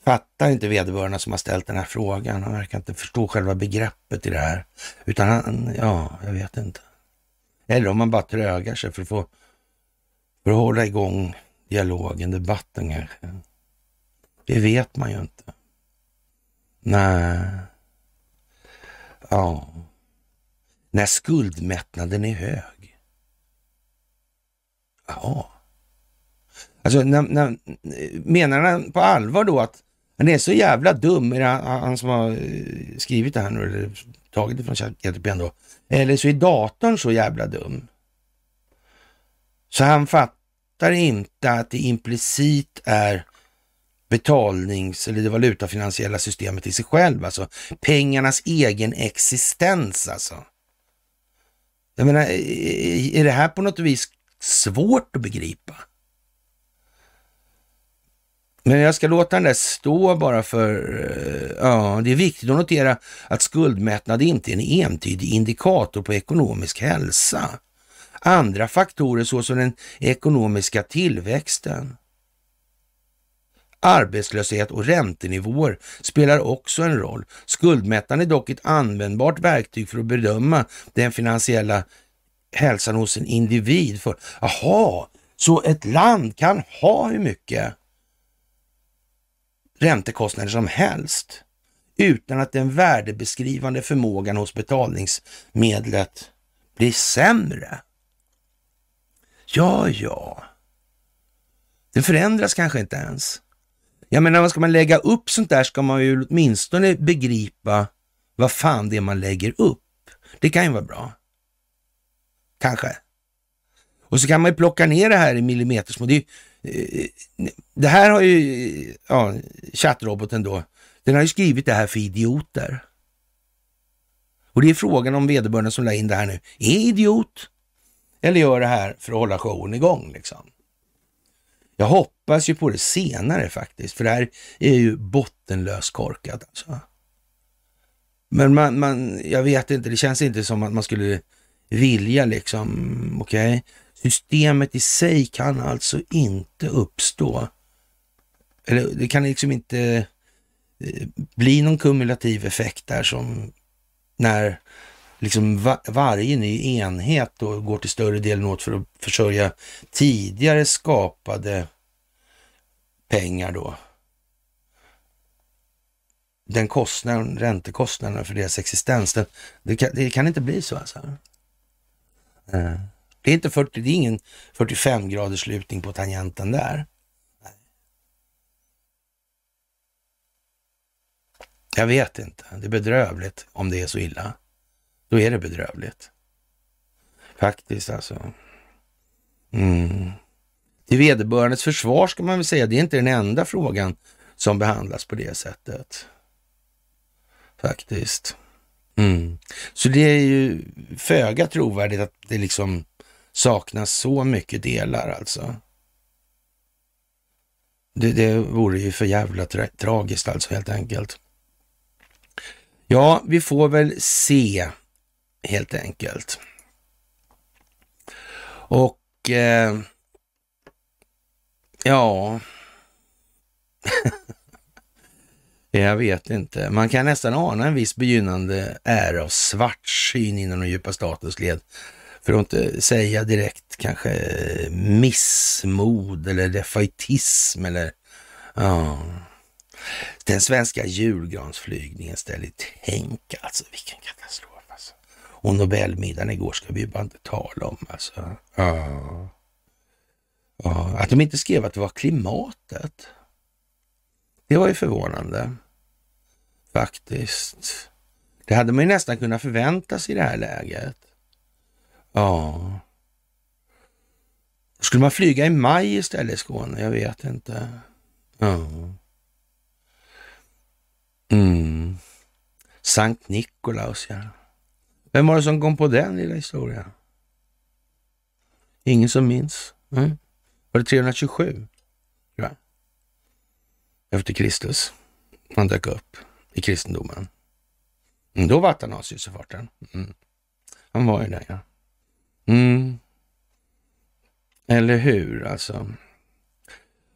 fattar inte vederbörande som har ställt den här frågan. Han verkar inte förstå själva begreppet i det här. Utan han, ja, jag vet inte. Eller om man bara trögar sig för att få, för att hålla igång dialogen, debatten kanske. Det vet man ju inte. Nej. Ja. När skuldmättnaden är hög. Ja. Alltså, när, när, menar han på allvar då att han är så jävla dum, är det han som har eh, skrivit det här nu, eller tagit det från ChatGPT då? Eller så är datorn så jävla dum. Så han fattar inte att det implicit är betalnings eller det valutafinansiella systemet i sig själv, alltså pengarnas egen existens alltså. Jag menar, är det här på något vis svårt att begripa? Men jag ska låta den där stå bara för, eh, ja, det är viktigt att notera att skuldmättnad inte är en entydig indikator på ekonomisk hälsa. Andra faktorer såsom den ekonomiska tillväxten, arbetslöshet och räntenivåer spelar också en roll. Skuldmättnad är dock ett användbart verktyg för att bedöma den finansiella hälsan hos en individ. För, aha, så ett land kan ha hur mycket räntekostnader som helst utan att den värdebeskrivande förmågan hos betalningsmedlet blir sämre. Ja, ja. Det förändras kanske inte ens. Jag menar, ska man lägga upp sånt där ska man ju åtminstone begripa vad fan det är man lägger upp. Det kan ju vara bra. Kanske. Och så kan man ju plocka ner det här i millimetersmått. Det, eh, Eh, eh, det här har ju, ja, chattroboten då, den har ju skrivit det här för idioter. Och det är frågan om vederbörande som la in det här nu är idiot eller gör det här för att hålla showen igång liksom. Jag hoppas ju på det senare faktiskt, för det här är ju bottenlöst korkat alltså. Men man, man, jag vet inte, det känns inte som att man skulle vilja liksom, okej, okay? Systemet i sig kan alltså inte uppstå. Eller det kan liksom inte eh, bli någon kumulativ effekt där som när liksom var, varje ny enhet då går till större delen åt för att försörja tidigare skapade pengar då. Den kostnaden, räntekostnaden för deras existens, det, det, kan, det kan, inte bli så alltså. Mm. Det är, inte 40, det är ingen 45 graders slutning på tangenten där. Jag vet inte. Det är bedrövligt om det är så illa. Då är det bedrövligt. Faktiskt alltså. Mm. Till vederbörandes försvar ska man väl säga, det är inte den enda frågan som behandlas på det sättet. Faktiskt. Mm. Så det är ju föga trovärdigt att det liksom saknas så mycket delar alltså. Det, det vore ju för jävla tra tragiskt alltså helt enkelt. Ja, vi får väl se helt enkelt. Och eh, ja, jag vet inte. Man kan nästan ana en viss begynnande ära av svartsyn inom den djupa statens led. För att inte säga direkt kanske missmod eller defaitism eller ja. Den svenska julgransflygningen ställer tänk alltså vilken katastrof. Alltså. Och Nobelmiddagen igår ska vi ju bara inte tala om alltså. Ja. ja. Att de inte skrev att det var klimatet. Det var ju förvånande. Faktiskt. Det hade man ju nästan kunnat förvänta sig i det här läget. Ja. Skulle man flyga i maj istället i Skåne? Jag vet inte. Ja. Mm. Sankt Nikolaus, ja. Vem var det som kom på den lilla historien? Ingen som minns? Mm. Var det 327? Ja. Efter Kristus. Han dök upp i kristendomen. Mm, då var han i. Mm. Han var ju där, ja. Mm. Eller hur, alltså.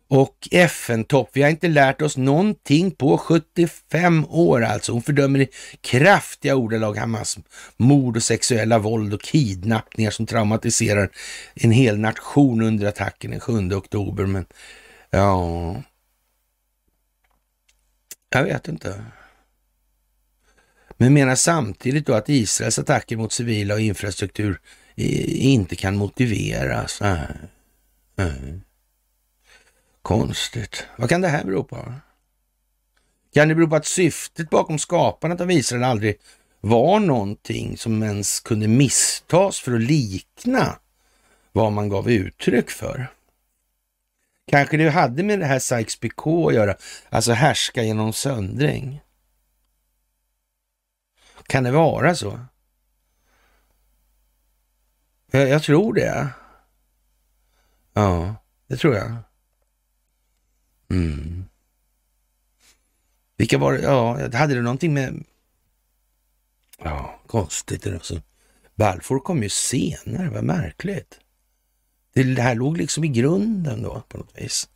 Och FN-topp. Vi har inte lärt oss någonting på 75 år alltså. Hon fördömer i kraftiga ordalag Hamas mord och sexuella våld och kidnappningar som traumatiserar en hel nation under attacken den 7 oktober. Men ja, jag vet inte. Men menar samtidigt då att Israels attacker mot civila och infrastruktur Eh, inte kan motiveras. Nej. Eh. Nej. Konstigt. Vad kan det här bero på? Kan det bero på att syftet bakom skapandet av Israel aldrig var någonting som ens kunde misstas för att likna vad man gav uttryck för? Kanske det hade med det här Sykes-Picot att göra, alltså härska genom söndring. Kan det vara så? Jag, jag tror det. Ja, det tror jag. Mm. Vilka var det? Ja, hade det någonting med... Ja, konstigt alltså. Balfour kom ju senare, vad märkligt. Det här låg liksom i grunden då på något vis.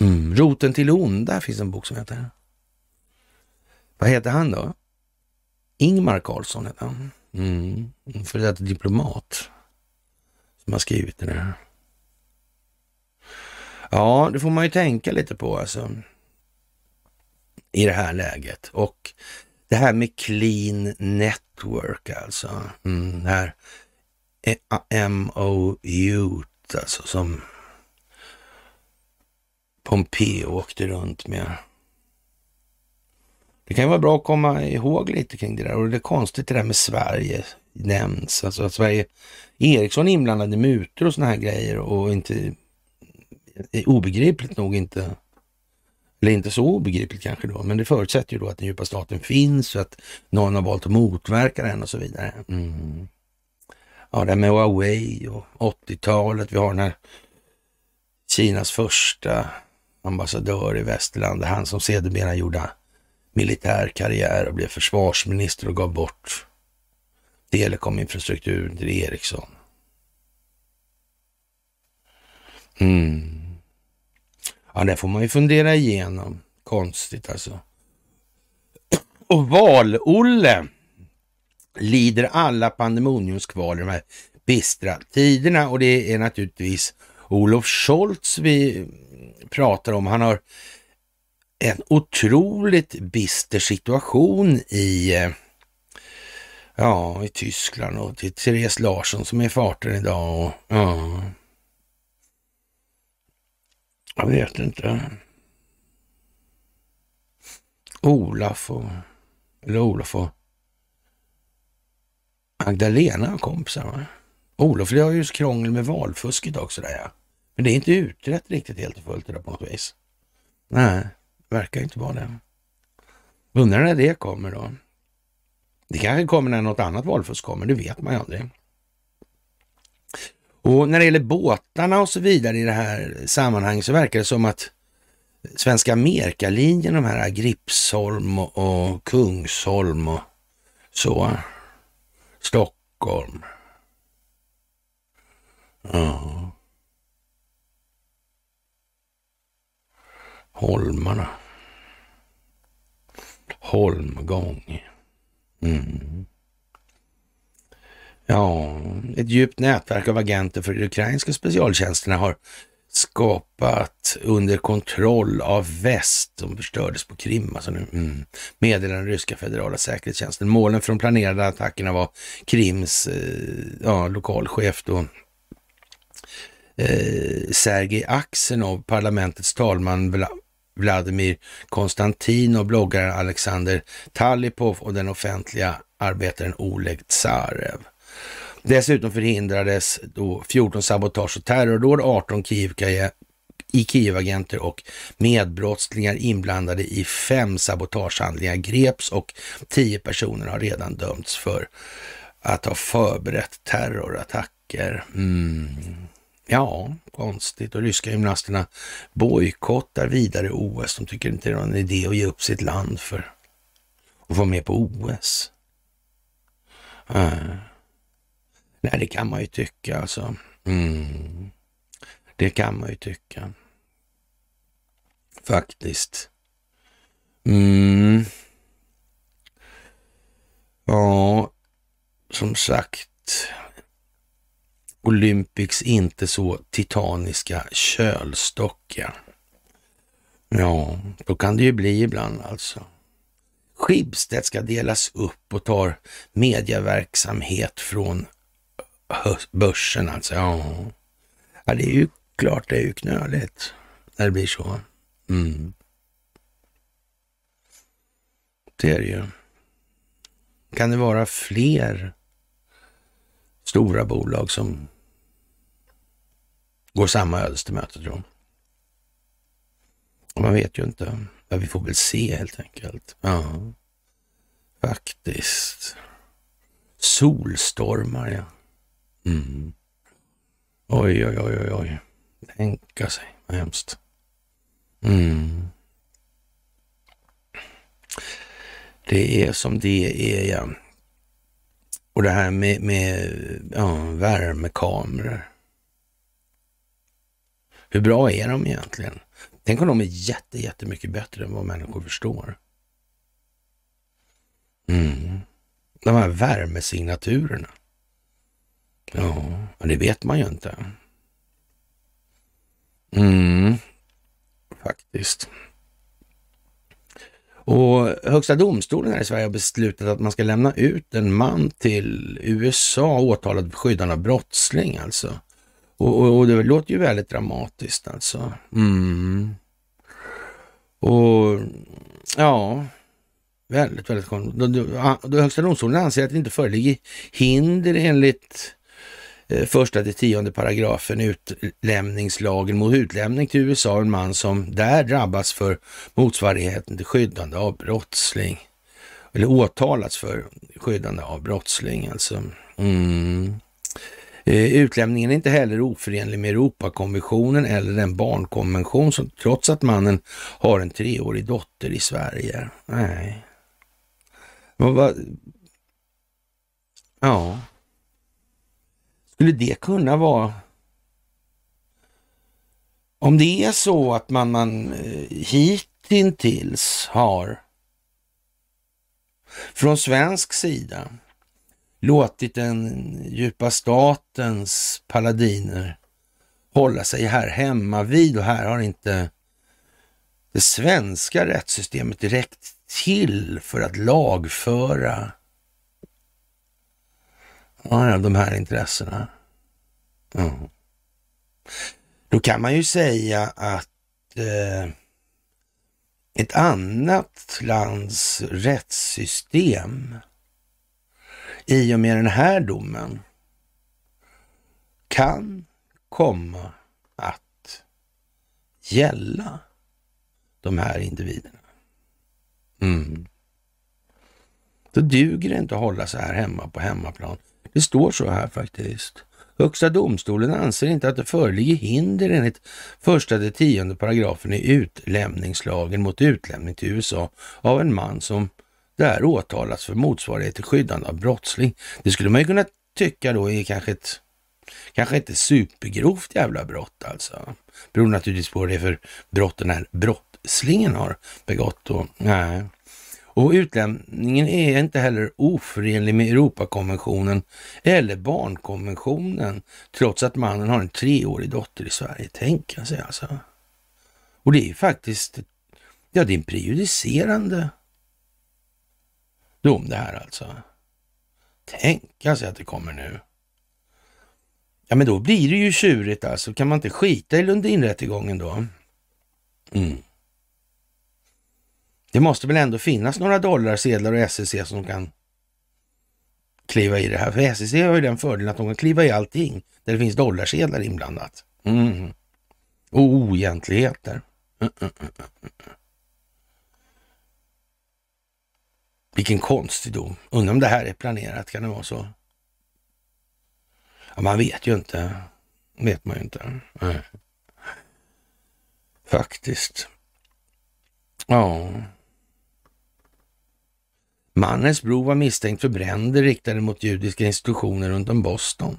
Mm. Roten till onda finns en bok som heter. Vad heter han då? Ingmar Carlsson heter han. Mm. För det är diplomat som har skrivit det där. Ja, det får man ju tänka lite på alltså. I det här läget. Och det här med clean network alltså. Mm, det här MOU alltså som Pompeo åkte runt med. Det kan ju vara bra att komma ihåg lite kring det där och det är konstigt det där med Sverige nämns. Alltså att Sverige, Ericsson är inblandad i mutor och sådana här grejer och inte, obegripligt nog inte, eller inte så obegripligt kanske då, men det förutsätter ju då att den djupa staten finns och att någon har valt att motverka den och så vidare. Mm. Ja, det här med Huawei och 80-talet, vi har den här Kinas första ambassadör i västerlandet, han som sedermera gjorde militär karriär och blev försvarsminister och gav bort telekominfrastrukturen till Ericsson. Mm. Ja, det får man ju fundera igenom. Konstigt alltså. Och Val-Olle lider alla pandemoniumskval i de här bistra tiderna och det är naturligtvis Olof Scholz vi pratar om. Han har en otroligt bister situation i, eh, ja, i Tyskland och till Therese Larsson som är farten idag. Och, ja. Jag vet inte. Olaf och, eller Olof och Magdalena kompisar va? Olof, det har ju krångel med valfusket också där ja. Men det är inte utrett riktigt helt och fullt det där på något vis. Nej, verkar inte vara det. Undrar när det kommer då. Det kanske kommer när något annat valfusk kommer, det vet man ju aldrig. Och när det gäller båtarna och så vidare i det här sammanhanget så verkar det som att Svenska Amerikalinjen, de här Gripsholm och, och Kungsholm och så, Stockholm. Ja. Holmarna. Holmgång. Mm. Ja, ett djupt nätverk av agenter för de ukrainska specialtjänsterna har skapat under kontroll av väst som förstördes på Krim. Alltså nu, mm, meddelar den ryska federala säkerhetstjänsten. Målen för de planerade attackerna var Krims eh, ja, lokalchef då, eh, Sergej Aksenov, parlamentets talman Vla Vladimir Konstantin och bloggaren Alexander Talipov och den offentliga arbetaren Oleg Tsarev. Dessutom förhindrades då 14 sabotage och terrordåd, 18 Kiev i Kiev-agenter och medbrottslingar inblandade i fem sabotagehandlingar greps och tio personer har redan dömts för att ha förberett terrorattacker. Mm. Ja, konstigt. Och ryska gymnasterna bojkottar vidare OS. De tycker inte det är någon idé att ge upp sitt land för att vara med på OS. Äh. Eh. Nej, det kan man ju tycka alltså. Mm. Det kan man ju tycka. Faktiskt. Mm. Ja, som sagt. Olympics inte så titaniska kölstockiga. Ja, då kan det ju bli ibland alltså. Schibsted ska delas upp och tar medieverksamhet från börsen alltså. Ja. ja, det är ju klart det är ju knöligt när det blir så. Mm. Det är det ju. Kan det vara fler stora bolag som går samma ödes till möte, tror Man vet ju inte. Ja, vi får väl se helt enkelt. Ja, faktiskt. Solstormar, ja. Mm. Oj, oj, oj, oj, oj. Tänka sig, vad hemskt. Mm. Det är som det är, ja. Och det här med, med ja, värmekameror. Hur bra är de egentligen? Tänk om de är jätte, jättemycket bättre än vad människor förstår. Mm. De här värmesignaturerna. Ja, det vet man ju inte. Mm, faktiskt. Och Högsta domstolen här i Sverige har beslutat att man ska lämna ut en man till USA åtalad för skyddande av brottsling alltså. Och, och, och, det låter ju väldigt dramatiskt alltså. Mm. Och ja, väldigt, väldigt konstigt. Högsta domstolen anser att det inte föreligger hinder enligt Eh, första till tionde paragrafen utlämningslagen mot utlämning till USA en man som där drabbas för motsvarigheten till skyddande av brottsling. Eller åtalats för skyddande av brottsling alltså. Mm. Eh, utlämningen är inte heller oförenlig med Europakonventionen eller den barnkonvention som trots att mannen har en treårig dotter i Sverige. Nej. Ja, skulle det kunna vara om det är så att man, man eh, hittills har från svensk sida låtit den djupa statens paladiner hålla sig här hemma vid och här har inte det svenska rättssystemet direkt till för att lagföra Ja, de här intressena. Ja. Då kan man ju säga att eh, ett annat lands rättssystem i och med den här domen kan komma att gälla de här individerna. Mm. Då duger det inte att hålla sig här hemma på hemmaplan det står så här faktiskt. Högsta domstolen anser inte att det föreligger hinder enligt första till tionde paragrafen i utlämningslagen mot utlämning till USA av en man som där åtalas för motsvarighet till skyddande av brottsling. Det skulle man ju kunna tycka då är kanske ett kanske inte supergrovt jävla brott alltså. Beror naturligtvis på vad det är för brott den här brottslingen har begått. Och, nej. Och utlämningen är inte heller oförenlig med Europakonventionen eller barnkonventionen, trots att mannen har en treårig dotter i Sverige. Tänka sig alltså. Och det är faktiskt, ja det är en prejudicerande dom det här alltså. Tänka sig att det kommer nu. Ja men då blir det ju tjurigt alltså. Kan man inte skita i Lundinrättegången då? Mm. Det måste väl ändå finnas några dollarsedlar och SEC som kan kliva i det här. För SEC har ju den fördelen att de kan kliva i allting där det finns dollarsedlar inblandat. Mm. Och oegentligheter. Mm, mm, Vilken konstig dom. Undrar om det här är planerat, kan det vara så? Ja, man vet ju inte. vet man ju inte. Nej. Faktiskt. Ja. Mannens bror var misstänkt för bränder riktade mot judiska institutioner runt om Boston.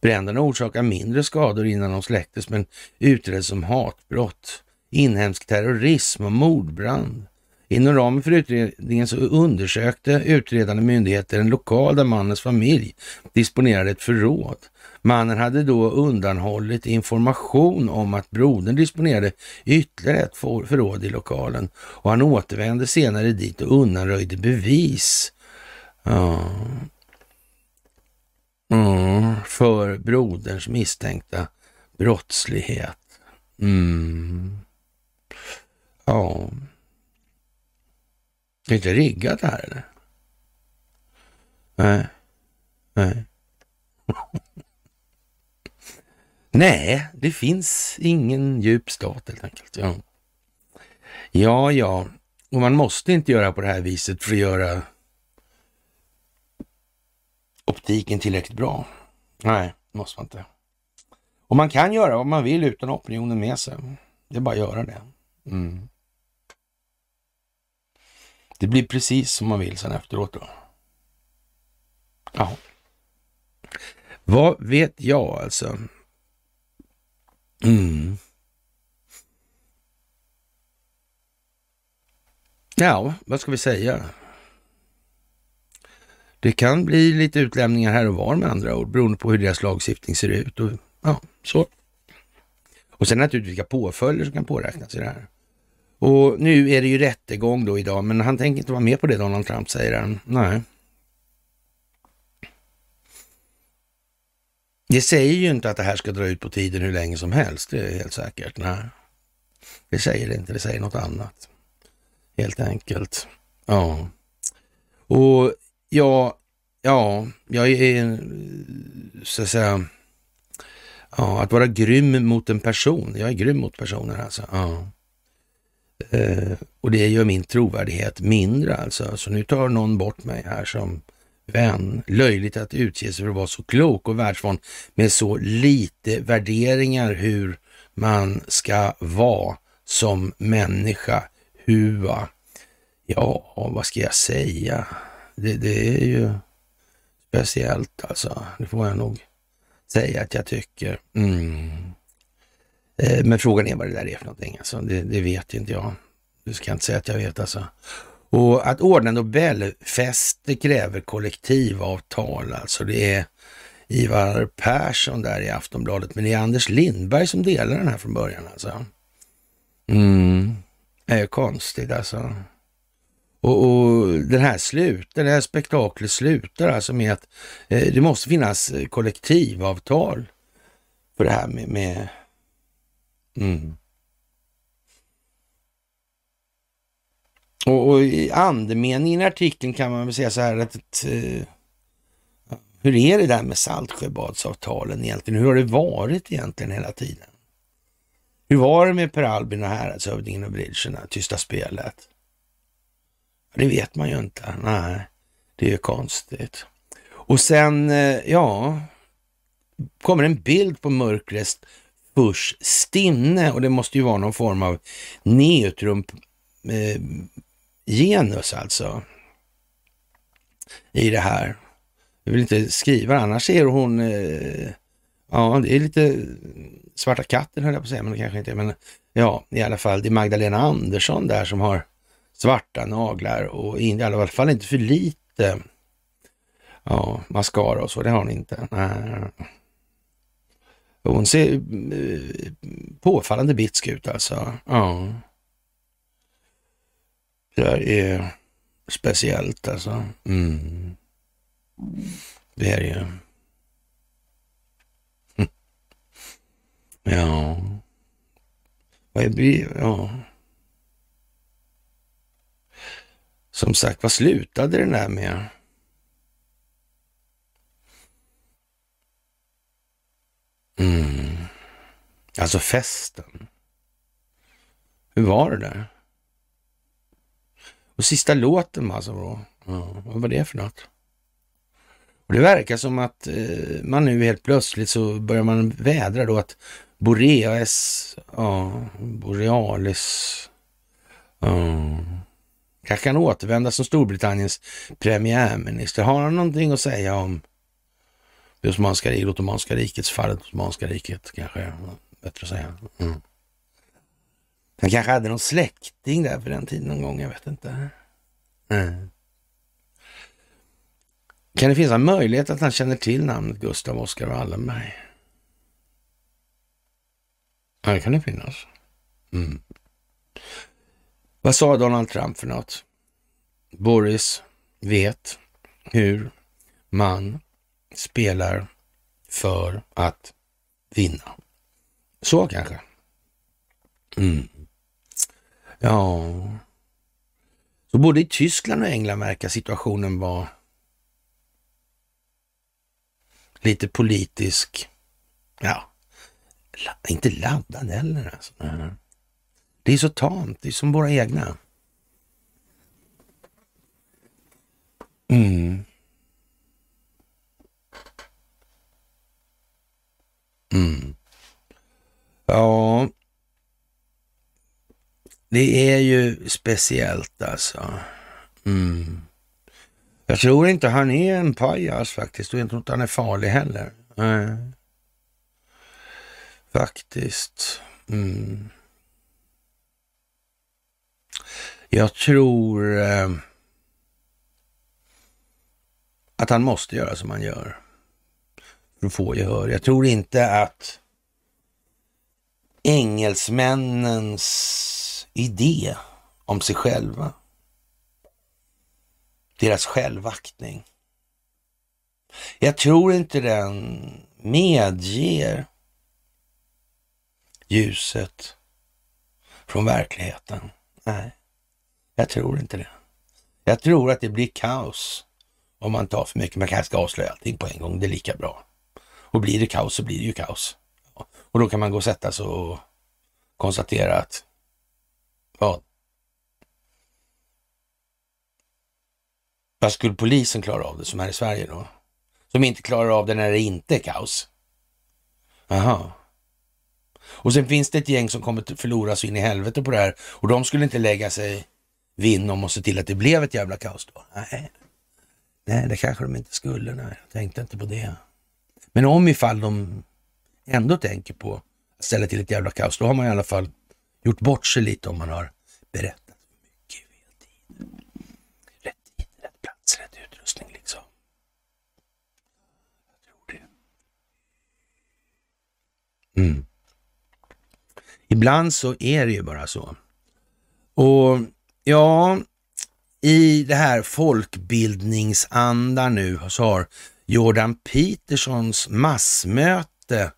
Bränderna orsakade mindre skador innan de släcktes men utreddes som hatbrott, inhemsk terrorism och mordbrand. Inom ramen för utredningen så undersökte utredande myndigheter en lokal där mannens familj disponerade ett förråd. Mannen hade då undanhållit information om att brodern disponerade ytterligare ett förråd i lokalen och han återvände senare dit och undanröjde bevis. Ja. Mm, för broderns misstänkta brottslighet. Mm. Ja. Det är inte riggat det här eller? Nej. Nej. Nej, det finns ingen djup stat helt enkelt. Ja, ja, ja. och man måste inte göra på det här viset för att göra optiken tillräckligt bra. Nej, det måste man inte. Och man kan göra vad man vill utan opinionen med sig. Det är bara att göra det. Mm. Det blir precis som man vill sen efteråt då. Ja. Vad vet jag alltså? Mm. Ja, vad ska vi säga? Det kan bli lite utlämningar här och var med andra ord, beroende på hur deras lagstiftning ser ut. Och, ja, så. Och sen naturligtvis vilka påföljder som kan påräknas i det här. Och nu är det ju rättegång då idag, men han tänker inte vara med på det, Donald Trump, säger han. Nej. Det säger ju inte att det här ska dra ut på tiden hur länge som helst, det är helt säkert. Nej, det säger det inte, det säger något annat. Helt enkelt. Ja. Och ja, ja, jag är så att säga, ja, att vara grym mot en person. Jag är grym mot personer alltså. Ja. Eh, och det gör min trovärdighet mindre alltså. Så nu tar någon bort mig här som vän. Löjligt att utge sig för att vara så klok och världsvan med så lite värderingar hur man ska vara som människa. Hua. Ja, vad ska jag säga? Det, det är ju speciellt alltså. Det får jag nog säga att jag tycker. Mm. Eh, men frågan är vad det där är för någonting. Alltså, det, det vet inte jag. Du ska inte säga att jag vet alltså. Och att ordna Nobelfest, det kräver kollektivavtal. Alltså det är Ivar Persson där i Aftonbladet, men det är Anders Lindberg som delar den här från början alltså. Mm, det är konstigt alltså. Och, och den här slutar, det här spektaklet slutar alltså med att eh, det måste finnas kollektivavtal för det här med, med mm. Och, och i andemeningen i artikeln kan man väl säga så här att ett, eh, hur är det där med Saltsjöbadsavtalen egentligen? Hur har det varit egentligen hela tiden? Hur var det med Per Albin och häradshövdingen och bridgerna, tysta spelet? Det vet man ju inte. Nej, det är ju konstigt. Och sen, eh, ja, kommer en bild på mörkrest Bush stinne och det måste ju vara någon form av neutrum eh, genus alltså i det här. Jag vill inte skriva annars är hon, eh, ja det är lite svarta katten höll jag på att säga, men det kanske inte är. Men ja, i alla fall det är Magdalena Andersson där som har svarta naglar och i alla fall inte för lite ja, mascara och så, det har hon inte. Nej. Hon ser eh, påfallande bitsk ut alltså. Ja. Det där är speciellt alltså. Mm. Det är det ju. Ja. Vad är Ja. Som sagt, vad slutade den där med? Mm. Alltså festen. Hur var det där? Och sista låten var alltså, då, ja, vad var det för något? Och det verkar som att eh, man nu helt plötsligt så börjar man vädra då att Boreas, ja, Borealis, ja, kanske kan återvända som Storbritanniens premiärminister. Har han någonting att säga om det Osmanska riket, Ottomanska rikets fall, Osmanska riket kanske, bättre att säga. Mm. Han kanske hade någon släkting där för den tiden någon gång, jag vet inte. Mm. Kan det finnas en möjlighet att han känner till namnet Gustav Oskar Wallenberg? Ja, det kan det finnas. Mm. Vad sa Donald Trump för något? Boris vet hur man spelar för att vinna. Så kanske. Mm. Ja, så både i Tyskland och England verkar situationen vara lite politisk, ja, inte laddad heller alltså. Det är så tamt, det är som våra egna. Mm. Mm. Ja, det är ju speciellt alltså. Mm. Jag tror inte han är en pajas faktiskt och jag tror inte han är farlig heller. Nej. Faktiskt. Mm. Jag tror eh, att han måste göra som han gör för att få gehör. Jag tror inte att engelsmännens idé om sig själva, deras självaktning, jag tror inte den medger ljuset från verkligheten. Nej, jag tror inte det. Jag tror att det blir kaos om man tar för mycket. Man kanske ska avslöja allting på en gång. Det är lika bra. Och blir det kaos så blir det ju kaos. Och då kan man gå och sätta sig och konstatera att vad? Vad skulle polisen klara av det som här i Sverige då? Som inte klarar av det när det inte är kaos? Aha. Och sen finns det ett gäng som kommer förlora sig in i helvete på det här och de skulle inte lägga sig vinn om och se till att det blev ett jävla kaos då. Nej, nej det kanske de inte skulle. Nej, jag tänkte inte på det. Men om ifall de ändå tänker på att ställa till ett jävla kaos, då har man i alla fall gjort bort sig lite om man har berättat för mycket i fel tid. Rätt tid, rätt plats, rätt utrustning liksom. Jag tror det. Mm. Ibland så är det ju bara så. Och ja, i det här folkbildningsanda nu så har Jordan Petersons massmöte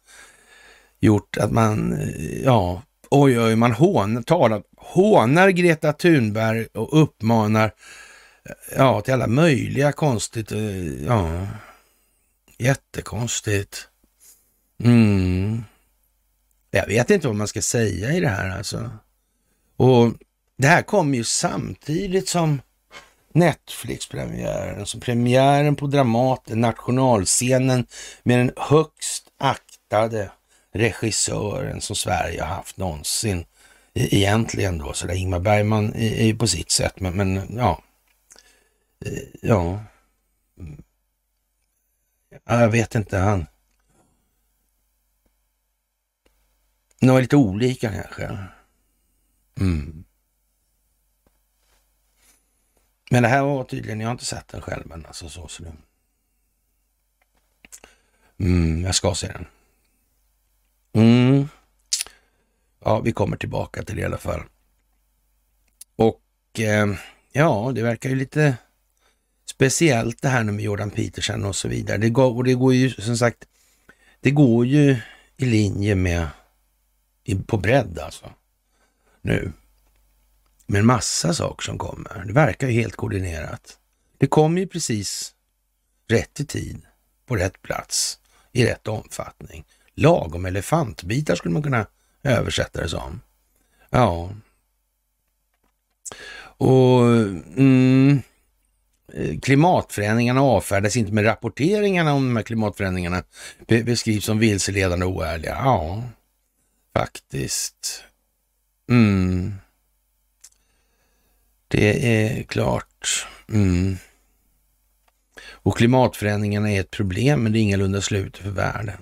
gjort att man, eh, ja, oj, oj, man hån, talar, hånar Greta Thunberg och uppmanar ja, till alla möjliga konstigt, eh, ja, jättekonstigt. Mm. Jag vet inte vad man ska säga i det här alltså. Och det här kommer ju samtidigt som Netflix-premiären, som premiären på Dramaten, nationalscenen med den högst aktade regissören som Sverige har haft någonsin. E, egentligen då, så där Ingmar Bergman är ju på sitt sätt, men, men ja. E, ja. Mm. Jag vet inte, han De är lite olika kanske. Mm. Men det här var tydligen, jag har inte sett den själv men alltså så. så det... mm, jag ska se den. Mm. Ja, vi kommer tillbaka till det i alla fall. Och eh, ja, det verkar ju lite speciellt det här med Jordan Peterson och så vidare. Det går, och det går ju som sagt, det går ju i linje med på bredd alltså. Nu. Med en massa saker som kommer. Det verkar ju helt koordinerat. Det kommer ju precis rätt i tid, på rätt plats, i rätt omfattning. Lagom elefantbitar skulle man kunna översätta det som. Ja. Och mm, klimatförändringarna avfärdas inte med rapporteringarna om de här klimatförändringarna beskrivs som vilseledande och oärliga. Ja, Faktiskt. Mm. Det är klart. Mm. Och klimatförändringarna är ett problem, men det är ingalunda slutet för världen.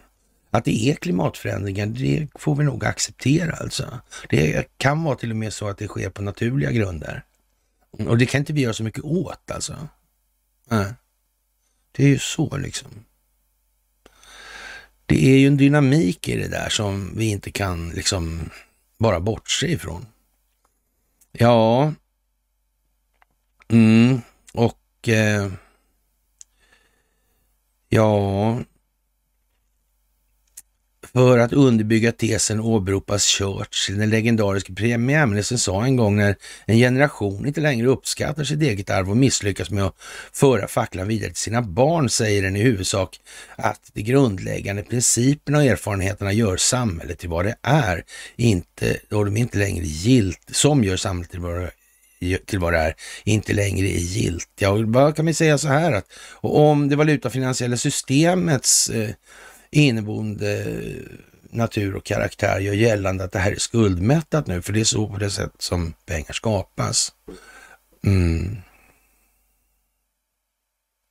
Att det är klimatförändringar, det får vi nog acceptera alltså. Det kan vara till och med så att det sker på naturliga grunder. Och det kan inte vi göra så mycket åt alltså. Nej. Det är ju så liksom. Det är ju en dynamik i det där som vi inte kan liksom bara bortse ifrån. Ja, mm, och eh, ja, för att underbygga tesen åberopas Churchill. Den legendariske premiärministern sa en gång när en generation inte längre uppskattar sitt eget arv och misslyckas med att föra facklan vidare till sina barn, säger den i huvudsak att de grundläggande principerna och erfarenheterna gör samhället till vad det är, inte, och de är inte längre gilt, som gör samhället till vad det till vad det är, inte längre är giltiga. Och vad kan vi säga så här att om det valutafinansiella systemets eh, inneboende natur och karaktär gör gällande att det här är skuldmättat nu, för det är så på det sätt som pengar skapas. Mm.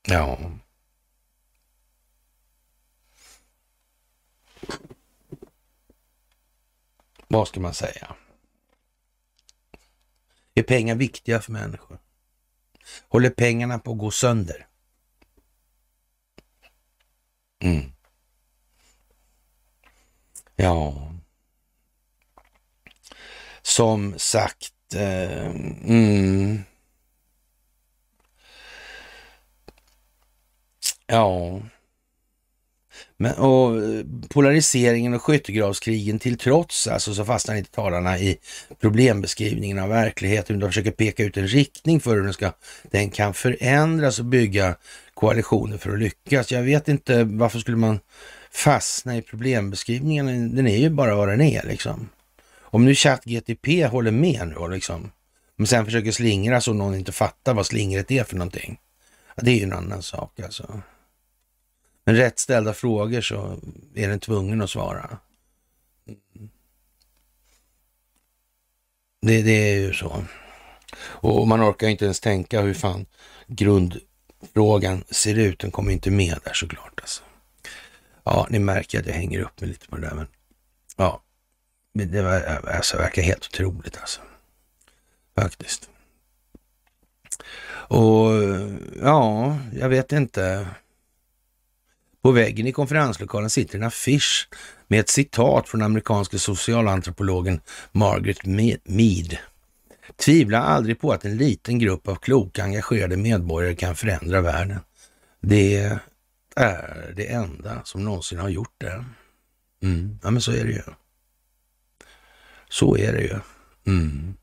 Ja. Vad ska man säga? Är pengar viktiga för människor? Håller pengarna på att gå sönder? Mm. Ja. Som sagt, eh, mm. Ja. Men, och eh, polariseringen och skyttegravskrigen till trots alltså, så fastnar inte talarna i problembeskrivningen av verkligheten. De försöker peka ut en riktning för hur den, ska, den kan förändras och bygga koalitioner för att lyckas. Jag vet inte varför skulle man fastna i problembeskrivningen. Den är ju bara vad den är liksom. Om nu ChatGTP håller med nu liksom, men sen försöker slingra så någon inte fattar vad slingret är för någonting. Ja, det är ju en annan sak alltså. Men rätt ställda frågor så är den tvungen att svara. Det, det är ju så. Och man orkar inte ens tänka hur fan grundfrågan ser ut. Den kommer inte med där såklart. Alltså. Ja, ni märker att jag hänger upp mig lite på det där. Men ja, det var, alltså, verkar helt otroligt alltså. Faktiskt. Och ja, jag vet inte. På väggen i konferenslokalen sitter en affisch med ett citat från amerikanske socialantropologen Margaret Mead. Tvivla aldrig på att en liten grupp av kloka, engagerade medborgare kan förändra världen. Det är det enda som någonsin har gjort det. Mm. Ja, men så är det ju. Så är det ju. Mm.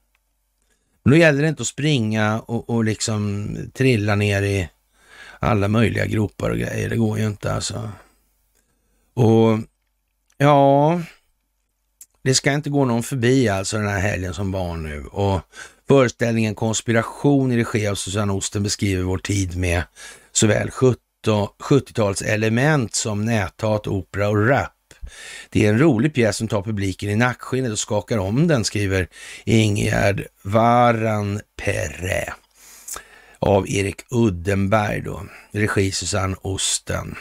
Men då gäller det inte att springa och, och liksom trilla ner i alla möjliga gropar och grejer. Det går ju inte alltså. Och ja, det ska inte gå någon förbi alltså den här helgen som var nu. Och föreställningen Konspiration i regi av Susanne Osten beskriver vår tid med såväl 70 70-talselement som näthat, opera och rap. Det är en rolig pjäs som tar publiken i nackskinnet och skakar om den, skriver Ingegerd Varan Perre av Erik Uddenberg då, regi Susanne Osten.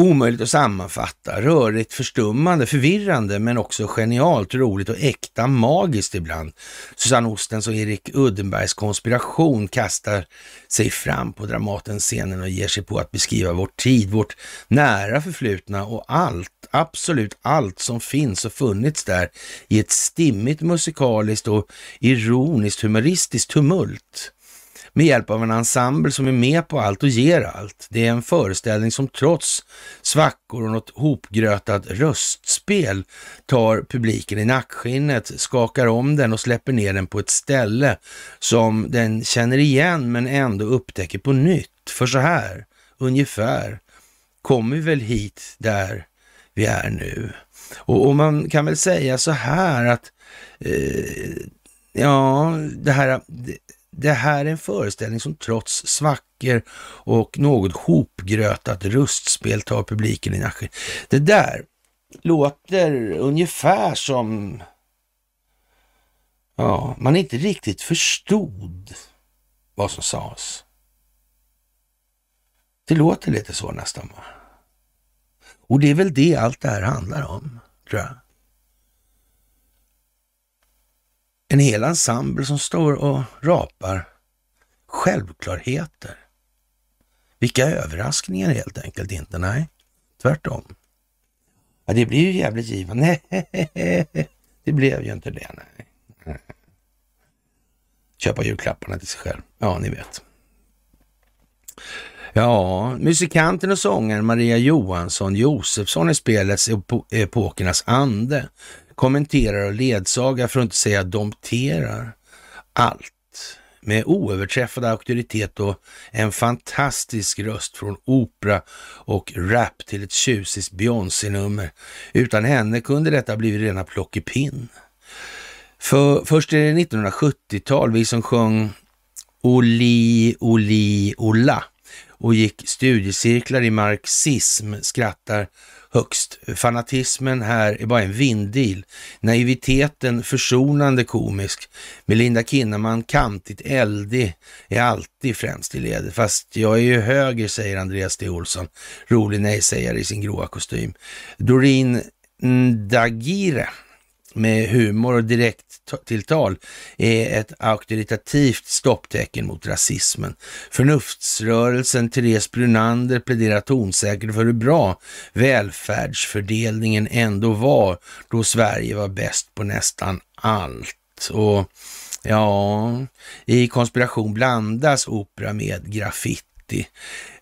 Omöjligt att sammanfatta, rörigt, förstummande, förvirrande men också genialt, roligt och äkta magiskt ibland. Susanne Ostens och Erik Uddenbergs konspiration kastar sig fram på Dramatenscenen och ger sig på att beskriva vår tid, vårt nära förflutna och allt, absolut allt som finns och funnits där i ett stimmigt musikaliskt och ironiskt humoristiskt tumult med hjälp av en ensemble som är med på allt och ger allt. Det är en föreställning som trots svackor och något hopgrötat röstspel tar publiken i nackskinnet, skakar om den och släpper ner den på ett ställe som den känner igen men ändå upptäcker på nytt. För så här, ungefär, kommer vi väl hit där vi är nu. Och, och man kan väl säga så här att eh, ja, det här, det här är en föreställning som trots svackor och något hopgrötat rustspel tar publiken i nacken. Det där låter ungefär som ja, man inte riktigt förstod vad som sades. Det låter lite så nästan. Va? Och det är väl det allt det här handlar om, tror jag. En hel ensemble som står och rapar självklarheter. Vilka överraskningar helt enkelt inte, nej. Tvärtom. Ja, det blir ju jävligt givande. det blev ju inte det, nej. Köpa julklapparna till sig själv. Ja, ni vet. Ja, musikanten och sångaren Maria Johansson Josefsson i spelets epokernas ande kommenterar och ledsagar, för att inte säga dompterar, allt med oöverträffad auktoritet och en fantastisk röst från opera och rap till ett tjusigt Beyoncé-nummer. Utan henne kunde detta blivit rena plockepinn. För först är det 1970-tal, vi som sjöng Oli, Oli, Ola och gick studiecirklar i marxism skrattar högst. Fanatismen här är bara en vindil. Naiviteten försonande komisk. Melinda Kinnaman kantigt eldig är alltid främst i ledet. Fast jag är ju höger, säger Andreas D. Olsson, rolig nej-sägare i sin gråa kostym. Doreen Ndagire med humor och direkt tilltal är ett auktoritativt stopptecken mot rasismen. Förnuftsrörelsen Therese Brunander pläderar tonsäkert för hur bra välfärdsfördelningen ändå var då Sverige var bäst på nästan allt. Och ja, i konspiration blandas opera med graffiti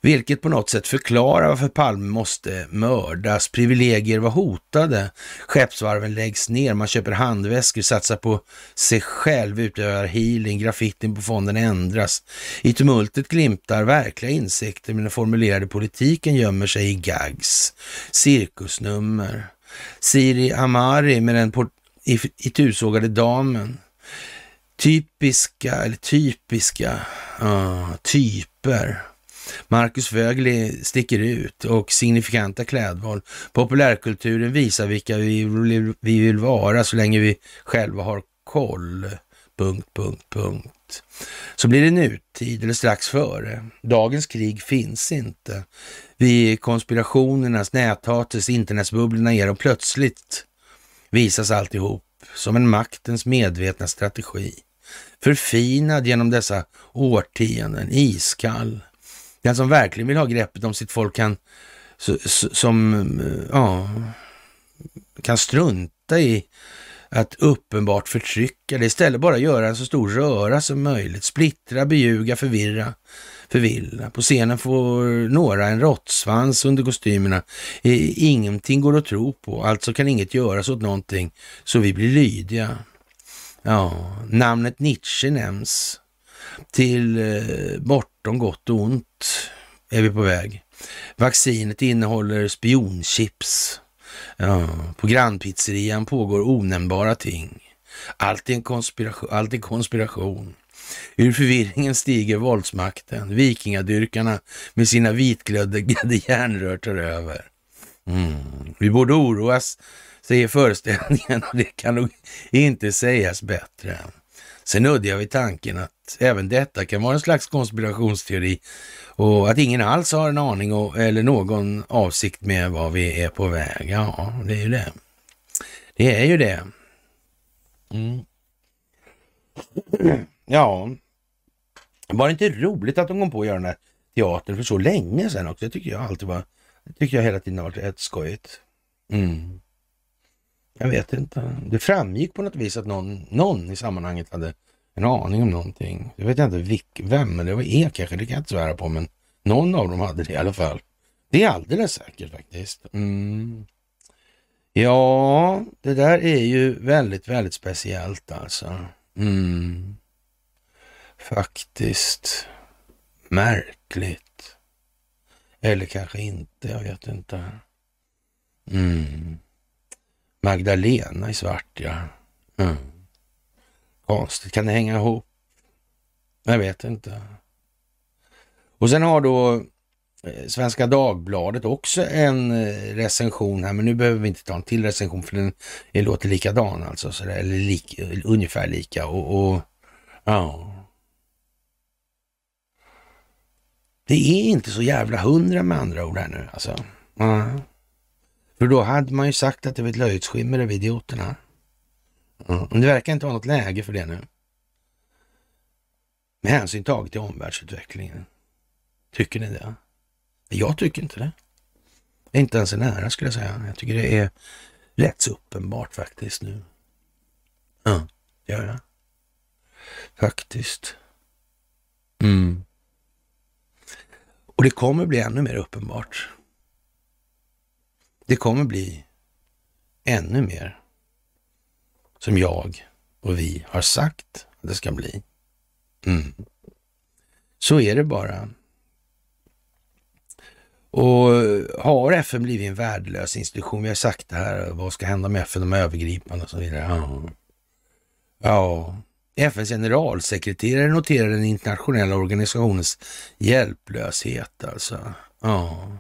vilket på något sätt förklarar varför Palme måste mördas. Privilegier var hotade, skeppsvarven läggs ner, man köper handväskor, satsar på sig själv, utövar healing, graffitin på fonden ändras. I tumultet glimtar verkliga insikter, men den formulerade politiken gömmer sig i gags, cirkusnummer. Siri Amari med den itusågade damen. Typiska, eller typiska, uh, typer. Marcus Vögli sticker ut och signifikanta klädval. Populärkulturen visar vilka vi vill, vi vill vara så länge vi själva har koll. Punkt, punkt, punkt. Så blir det nutid eller strax före. Dagens krig finns inte. Vi konspirationernas, näthatets, internetsbubblorna ger och plötsligt visas alltihop som en maktens medvetna strategi. Förfinad genom dessa årtionden, iskall. Den som verkligen vill ha greppet om sitt folk kan, som, eh, ja, kan strunta i att uppenbart förtrycka det. Istället bara göra en så stor röra som möjligt. Splittra, beljuga, förvirra, förvilla. På scenen får några en råttsvans under kostymerna. Ingenting går att tro på, alltså kan inget göras åt någonting, så vi blir lydiga. Ja, namnet Nietzsche nämns till eh, bortom gott och ont är vi på väg. Vaccinet innehåller spionchips. Ja, på grannpizzerian pågår onämnbara ting. Allt är en konspiration. Allt är konspiration. Ur förvirringen stiger våldsmakten. Vikingadyrkarna med sina vitglödgade järnrör tar över. Mm. Vi borde oroas, säger föreställningen och det kan nog inte sägas bättre. Sen nuddar jag vid tanken att även detta kan vara en slags konspirationsteori och att ingen alls har en aning och, eller någon avsikt med vad vi är på väg. Ja, det är ju det. Det är ju det. Mm. Ja, var det inte roligt att de kom på att göra den här teatern för så länge sedan också? Det tycker jag alltid var, det tycker jag hela tiden har varit rätt skojigt. Mm. Jag vet inte. Det framgick på något vis att någon, någon i sammanhanget hade en aning om någonting. Jag vet inte vilk, vem, men det var E kanske, det kan jag inte svära på, men någon av dem hade det i alla fall. Det är alldeles säkert faktiskt. Mm. Ja, det där är ju väldigt, väldigt speciellt alltså. Mm. Faktiskt. Märkligt. Eller kanske inte, jag vet inte. Mm. Magdalena i svart, ja. Mm. Konstigt, kan det hänga ihop? Jag vet inte. Och sen har då eh, Svenska Dagbladet också en eh, recension här, men nu behöver vi inte ta en till recension för den, låter likadan alltså, så där, eller lik, ungefär lika och, och ja. Det är inte så jävla hundra med andra ord här nu alltså. Mm. För då hade man ju sagt att det var ett löjets skimmer över idioterna. Mm. Men det verkar inte vara något läge för det nu. Med hänsyn taget till omvärldsutvecklingen. Tycker ni det? Jag tycker inte det. Inte ens nära skulle jag säga. Jag tycker det är rätt så uppenbart faktiskt nu. Ja, det gör jag. Faktiskt. Mm. Och det kommer bli ännu mer uppenbart. Det kommer bli ännu mer som jag och vi har sagt att det ska bli. Mm. Så är det bara. Och har FN blivit en värdelös institution? Vi har sagt det här, vad ska hända med FN, de övergripande och så vidare. Ja. ja. FNs generalsekreterare noterar den internationella organisationens hjälplöshet alltså. Ja.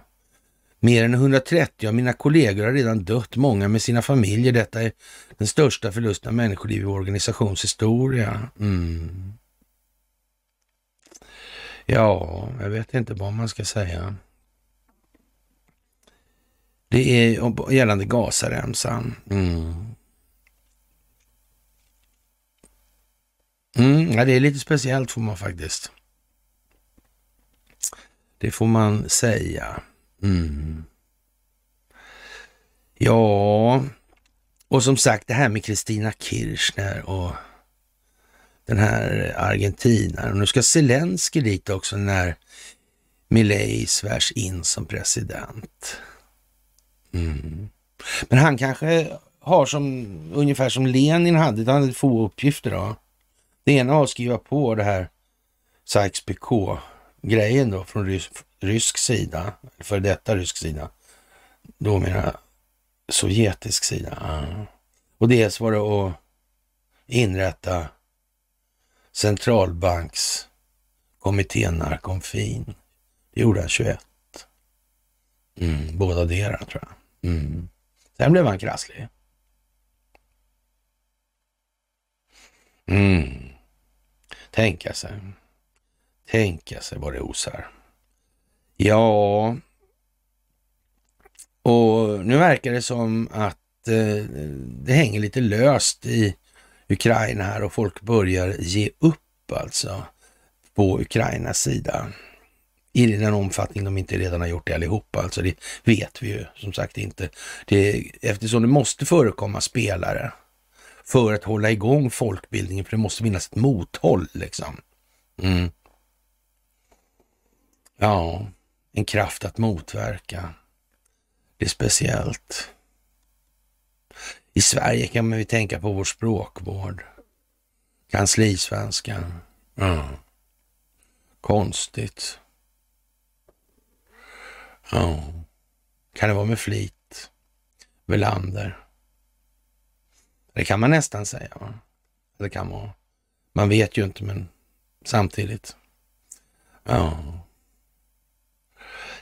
Mer än 130 av mina kollegor har redan dött, många med sina familjer. Detta är den största förlusten av människoliv i vår organisations historia. Mm. Ja, jag vet inte vad man ska säga. Det är gällande Gazaremsan. Mm. Mm, ja, det är lite speciellt får man faktiskt. Det får man säga. Mm. Ja, och som sagt det här med Kristina Kirchner och den här argentinaren. Nu ska Zelensky dit också när Milei svärs in som president. Mm. Men han kanske har som, ungefär som Lenin hade, han hade få uppgifter då. Det ena var att skriva på det här sykes grejen då från rysk, rysk sida, för detta rysk sida. Då menar jag sovjetisk sida. Och dels var det att inrätta centralbankskommittén Narkomfin. Det gjorde han 21. Mm, båda delarna tror jag. Mm. Sen blev han krasslig. Mm. Tänka sig. Tänka sig vad det osar. Ja, och nu verkar det som att eh, det hänger lite löst i Ukraina här och folk börjar ge upp alltså på Ukrainas sida i den omfattning de inte redan har gjort det allihopa. Alltså det vet vi ju som sagt inte. Det, eftersom det måste förekomma spelare för att hålla igång folkbildningen, för det måste finnas ett mothåll liksom. Mm. Ja, en kraft att motverka. Det är speciellt. I Sverige kan man ju tänka på vår språkvård. Kanslisvenskan. Ja. Konstigt. Ja. Kan det vara med flit? Velander? Det kan man nästan säga. Va? Det kan vara. Man vet ju inte, men samtidigt. Ja.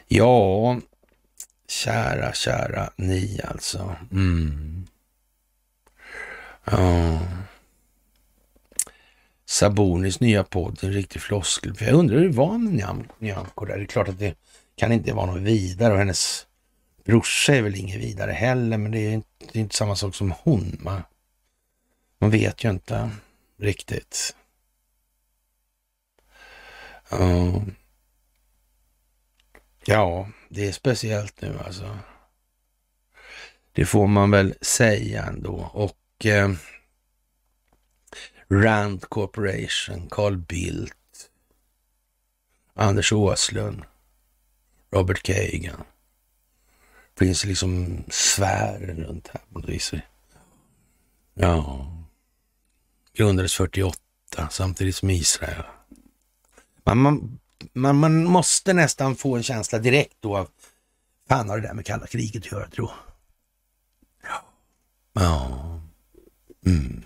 Ja, kära, kära ni alltså. Mm. Ja. Sabonis nya podd, en riktig floskel. För jag undrar hur det var med Nyamko där. Det är klart att det kan inte vara något vidare och hennes brorsa är väl inget vidare heller, men det är inte, det är inte samma sak som hon. Man, man vet ju inte riktigt. Ja ja, det är speciellt nu alltså. Det får man väl säga ändå. Och eh, Rand Corporation, Carl Bildt, Anders Åslund, Robert Kagan. Finns liksom sfären runt här på något vis. Ja. Grundades 48 samtidigt som Israel. Man, man, man, man måste nästan få en känsla direkt då av, fan har det där med kalla kriget att göra tro. Ja. Ja. Mm.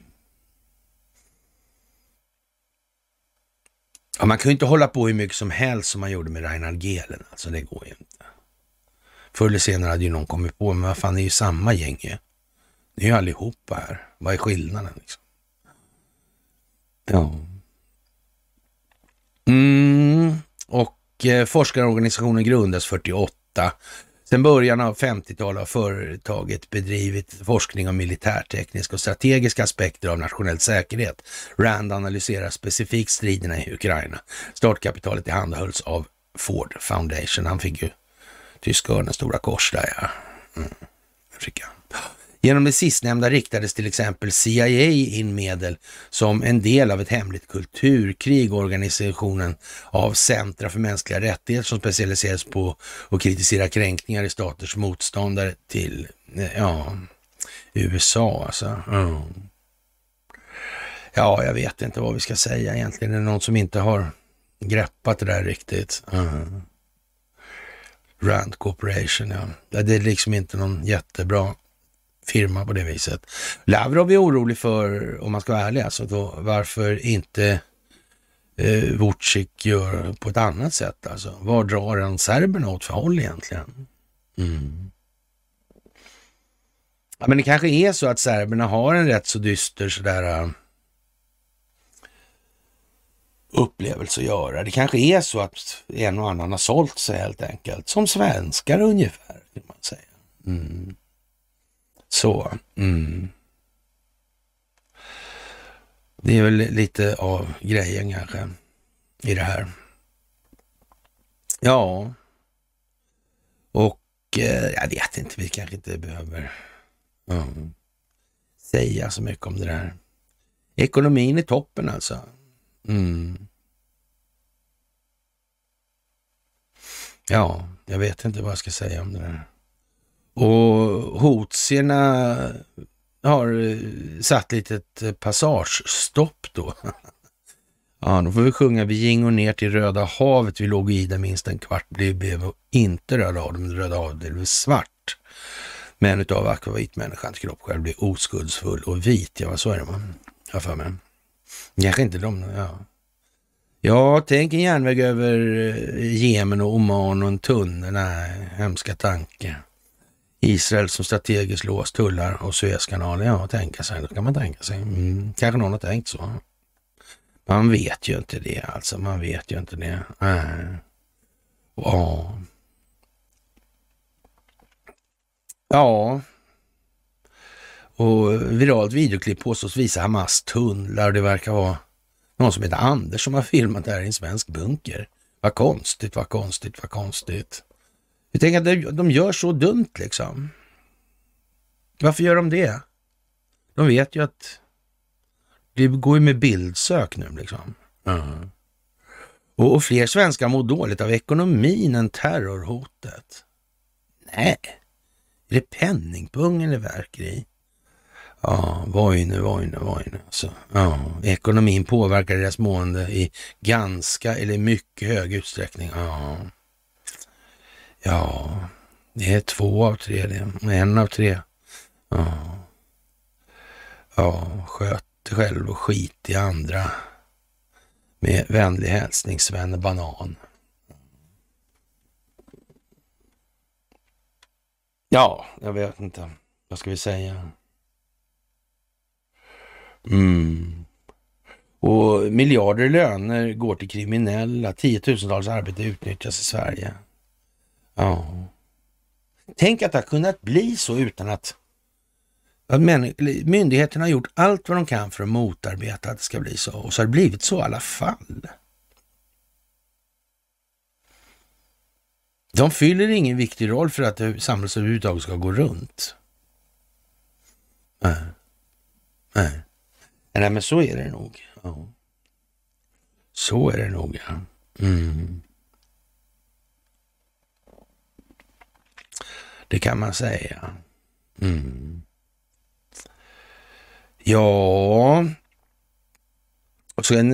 Ja, man kan ju inte hålla på hur mycket som helst som man gjorde med Reinhard Gehlen. Alltså det går ju inte. Förr eller senare hade ju någon kommit på, men vad fan, det är ju samma gäng ju. Det är ju allihopa här. Vad är skillnaden liksom? Ja. Mm. Eh, forskarorganisationen grundades 48 Sedan början av 50-talet har företaget bedrivit forskning om militärtekniska och strategiska aspekter av nationell säkerhet. Rand analyserar specifikt striderna i Ukraina. Startkapitalet tillhandahölls av Ford Foundation. Han fick ju tyska örnens stora kors där ja. Mm. Genom det sistnämnda riktades till exempel CIA in medel som en del av ett hemligt kulturkrig, organisationen av Centra för mänskliga rättigheter som specialiseras på att kritisera kränkningar i staters motståndare till eh, ja, USA alltså. Mm. Ja, jag vet inte vad vi ska säga egentligen. Det är någon som inte har greppat det där riktigt. Mm. Rand Corporation, ja. Det är liksom inte någon jättebra firma på det viset. Lavrov är orolig för, om man ska vara ärlig, alltså då, varför inte eh, Vucic gör på ett annat sätt. Alltså, var drar han serberna åt för håll egentligen? Mm. Ja, men det kanske är så att serberna har en rätt så dyster sådär uh, upplevelse att göra. Det kanske är så att en och annan har sålt sig helt enkelt. Som svenskar ungefär, kan man säga. Mm. Så. Mm. Det är väl lite av grejen kanske i det här. Ja, och eh, jag vet inte, vi kanske inte behöver mm, säga så mycket om det där. Ekonomin är toppen alltså. Mm. Ja, jag vet inte vad jag ska säga om det där. Och hotierna har eh, satt litet eh, passagestopp då. Ja, då får vi sjunga Vi gingo ner till Röda havet. Vi låg i det minst en kvart. Det blev inte Röda havet, men Röda havet blev svart. Men utav akvavitmänniskans kropp själv blev oskuldsfull och vit. Ja, så är det man. Jag för mig. Kanske inte de, ja. Ja, tänk en järnväg över eh, Jemen och Oman och en tunnel. Nej, hemska tanke. Israel som strategiskt låst tullar och Suezkanalen. Ja, tänka sig. Det kan man tänka sig. Mm, kanske någon har tänkt så. Man vet ju inte det alltså. Man vet ju inte det. Äh. Ja. Ja. Och viralt videoklipp påstås visa Hamas tunnlar. Det verkar vara någon som heter Anders som har filmat det här i en svensk bunker. Vad konstigt, vad konstigt, vad konstigt. Jag tänker att de gör så dumt liksom. Varför gör de det? De vet ju att det går ju med bildsök nu liksom. Mm. Och, och, fler svenskar mår dåligt av ekonomin än terrorhotet. Nej, är det penningpungen det verkar i? Ja, Voine, Voine, Voine. Alltså, ja, ekonomin påverkar deras mående i ganska eller mycket hög utsträckning. Ja. Ja, det är två av tre det. En av tre. Ja. Ja, sköt dig själv och skit i andra. Med vänlig hälsning Svenne Banan. Ja, jag vet inte. Vad ska vi säga? Mm. Och miljarder i löner går till kriminella. Tiotusentals arbete utnyttjas i Sverige. Ja. Tänk att det har kunnat bli så utan att, att myndigheterna har gjort allt vad de kan för att motarbeta att det ska bli så. Och så har det blivit så i alla fall. De fyller ingen viktig roll för att samhället överhuvudtaget ska gå runt. Nej. Nej. Nej, men så är det nog. Ja. Så är det nog, ja. Mm. Det kan man säga. Mm. Ja, och så en,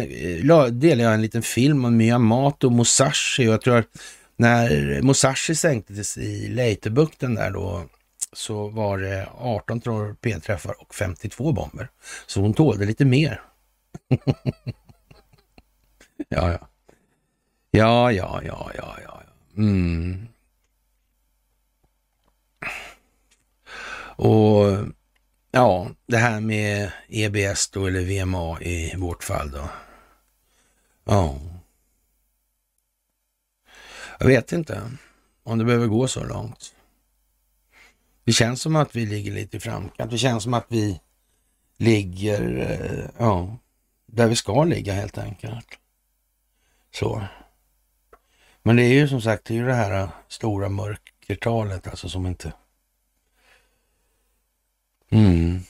delade jag en liten film om Miyamoto Musashi och jag tror att när Musashi sänktes i Leitebukten där då så var det 18 torpedträffar och 52 bomber. Så hon tålde lite mer. ja, ja. Ja, ja, ja, ja, ja. Mm. Och ja, det här med EBS då, eller VMA i vårt fall då. Ja. Jag vet inte om det behöver gå så långt. Det känns som att vi ligger lite i framkant. Det känns som att vi ligger, eh, ja, där vi ska ligga helt enkelt. Så. Men det är ju som sagt, det är ju det här stora mörkertalet alltså som inte Mm.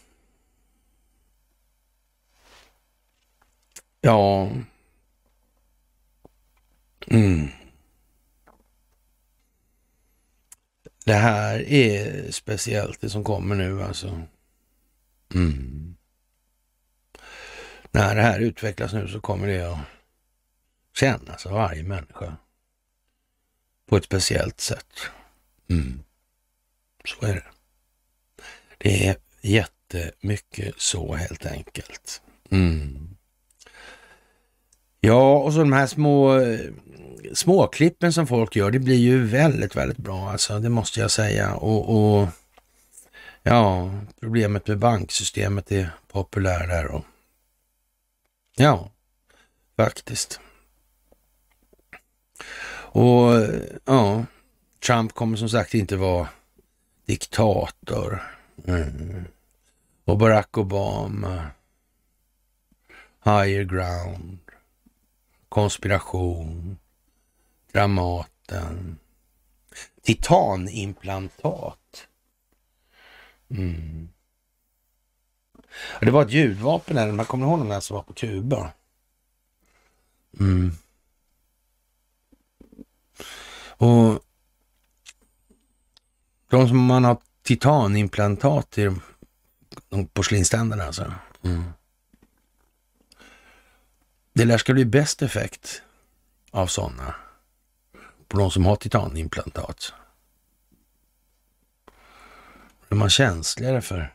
Ja. Mm. Det här är speciellt det som kommer nu alltså. Mm. När det här utvecklas nu så kommer det att kännas av varje människa på ett speciellt sätt. Mm. Så är det. Det är jättemycket så helt enkelt. Mm. Ja, och så de här små småklippen som folk gör, det blir ju väldigt, väldigt bra alltså. Det måste jag säga. Och, och ja, problemet med banksystemet är populär där och ja, faktiskt. Och ja, Trump kommer som sagt inte vara diktator. Mm. Och Barack Obama, higher ground, konspiration, Dramaten, titanimplantat. Mm. Det var ett ljudvapen där, man kommer ihåg de där som var på Kuba? Mm. Och de som man har titanimplantat i de porslinständerna alltså. Mm. Det lär ska bli bäst effekt av sådana på de som har titanimplantat. Är man känsligare för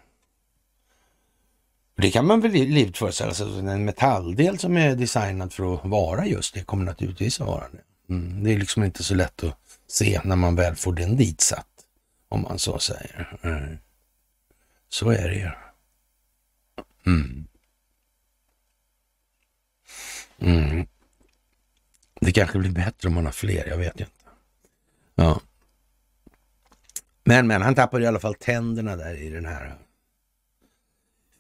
det kan man väl livligt föreställa sig. En metalldel som är designad för att vara just det kommer naturligtvis att vara det. Mm. Det är liksom inte så lätt att se när man väl får den ditsatt, om man så säger. Mm. Så är det ju. Mm. Mm. Det kanske blir bättre om man har fler, jag vet inte. Ja. Men, men han tappade i alla fall tänderna där i den här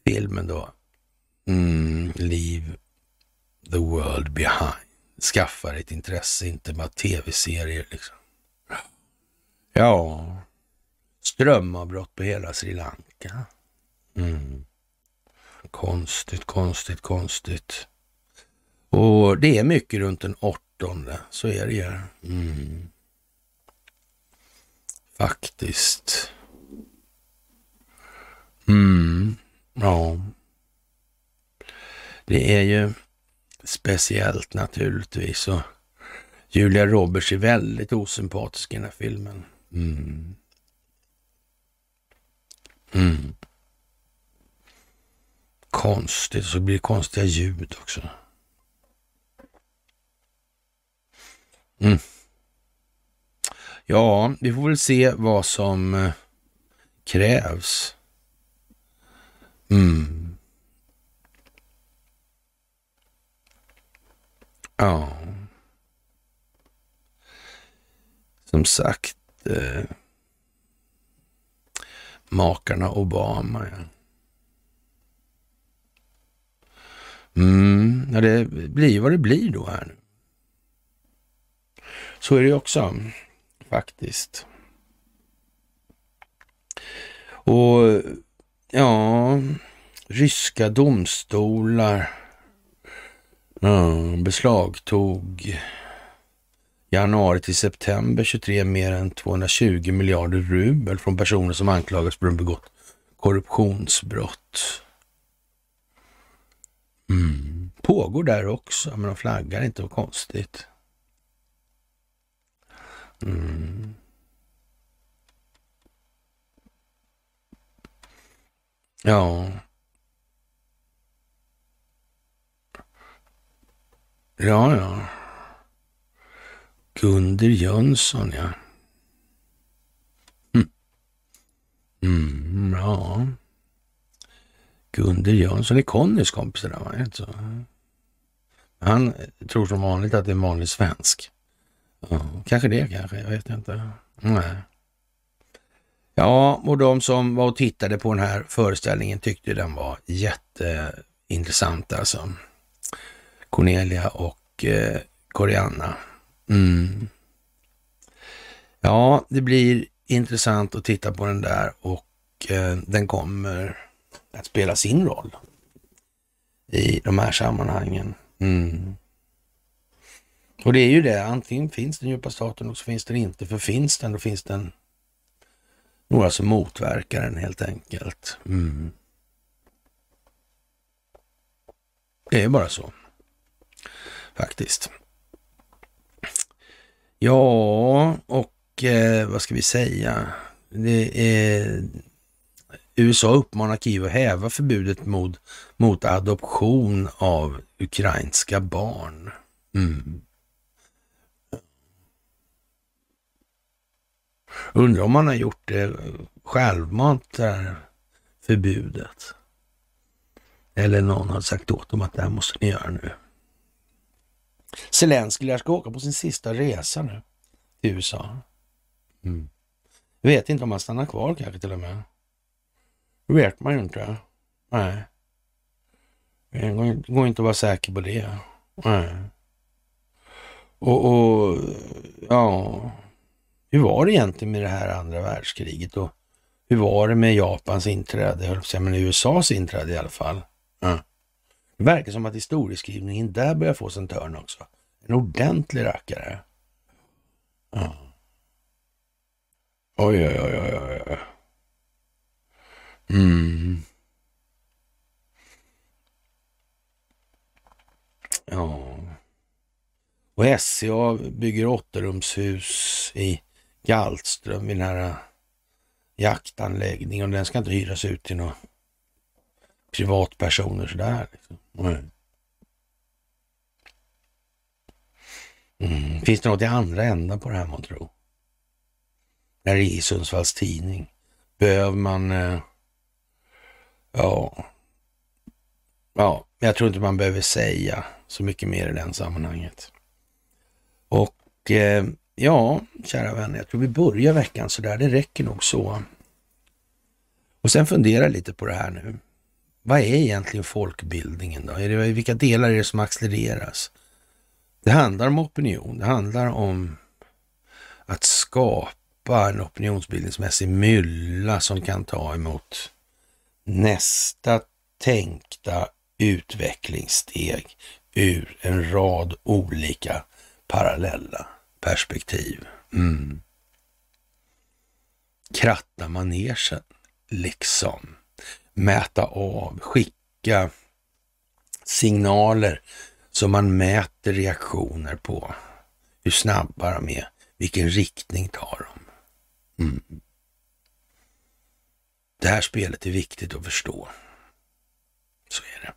filmen då. Mm, leave the world behind. Skaffa ett intresse, inte bara tv-serier liksom. Ja, strömavbrott på hela Sri Lanka. Mm. Konstigt, konstigt, konstigt. Och det är mycket runt den åttonde, så är det ju. Mm. Faktiskt. Mm, ja. Det är ju speciellt naturligtvis. Och Julia Roberts är väldigt osympatisk i den här filmen. Mm. Mm. Konstigt, så blir det konstiga ljud också. Mm. Ja, vi får väl se vad som eh, krävs. Mm. Ja. Som sagt, eh, makarna Obama. Ja. Mm, ja, det blir vad det blir då här nu. Så är det ju också faktiskt. Och ja, ryska domstolar ja, beslagtog januari till september 23 mer än 220 miljarder rubel från personer som anklagas för att ha begått korruptionsbrott. Mm. Pågår där också, men de flaggar inte, vad konstigt. Mm. Ja. Ja, ja. Gunder Jönsson, ja. Hm. Mm, ja. Gunder Jönsson är Connys kompis, där, va? Inte så? Han tror som vanligt att det är en vanlig svensk. Ja, kanske det kanske, jag vet inte. Nej. Ja, och de som var och tittade på den här föreställningen tyckte den var jätteintressant alltså. Cornelia och eh, Corianna. Mm. Ja, det blir intressant att titta på den där och eh, den kommer att spela sin roll i de här sammanhangen. Mm. Och det är ju det, antingen finns den djupa staten och så finns den inte. För finns den, då finns den några som motverkar den helt enkelt. Mm. Det är bara så. Faktiskt. Ja, och eh, vad ska vi säga? Det är, USA uppmanar Kiev att häva förbudet mot, mot adoption av ukrainska barn. Mm. Undrar om man har gjort det självmant, det här förbudet. Eller någon har sagt åt dem att det här måste ni göra nu. Zelenskyj lär ska åka på sin sista resa nu till USA. Mm. Vet inte om han stannar kvar kanske till och med. Det vet man ju inte. Nej. Det går inte att vara säker på det. Nej. Och, och ja, hur var det egentligen med det här andra världskriget och hur var det med Japans inträde, höll jag men USAs inträde i alla fall? Ja. Det verkar som att historieskrivningen där börjar få sin törn också. En ordentlig rackare. Ja. Oj, oj, oj, oj, oj. Mm. Ja. Och SCA bygger åtterumshus i Galtström vid den här äh, jaktanläggningen och den ska inte hyras ut till några privatpersoner sådär. Liksom. Mm. Finns det något i andra änden på det här man tror? När det är i Sundsvalls tidning. Behöver man... Eh, ja... Ja, jag tror inte man behöver säga så mycket mer i det sammanhanget. Och eh, ja, kära vänner, jag tror vi börjar veckan så där. Det räcker nog så. Och sen fundera lite på det här nu. Vad är egentligen folkbildningen då? Är det, vilka delar är det som accelereras? Det handlar om opinion. Det handlar om att skapa en opinionsbildningsmässig mylla som kan ta emot nästa tänkta utvecklingssteg ur en rad olika parallella perspektiv. Mm. Kratta manegen, liksom. Mäta av, skicka signaler som man mäter reaktioner på. Hur snabba de är, vilken riktning tar de? Mm. Det här spelet är viktigt att förstå. Så är det.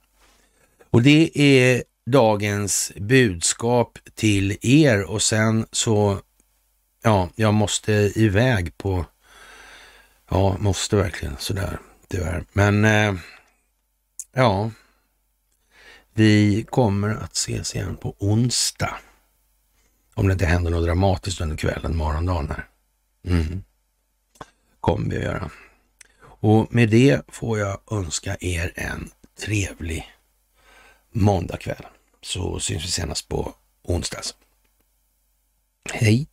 Och det är dagens budskap till er och sen så, ja, jag måste iväg på, ja, måste verkligen sådär, tyvärr. Men, eh, ja, vi kommer att ses igen på onsdag. Om det inte händer något dramatiskt under kvällen, morgondagen här. Mm. kommer vi att göra. Och med det får jag önska er en trevlig måndagkväll. Så syns vi senast på onsdags. Hej!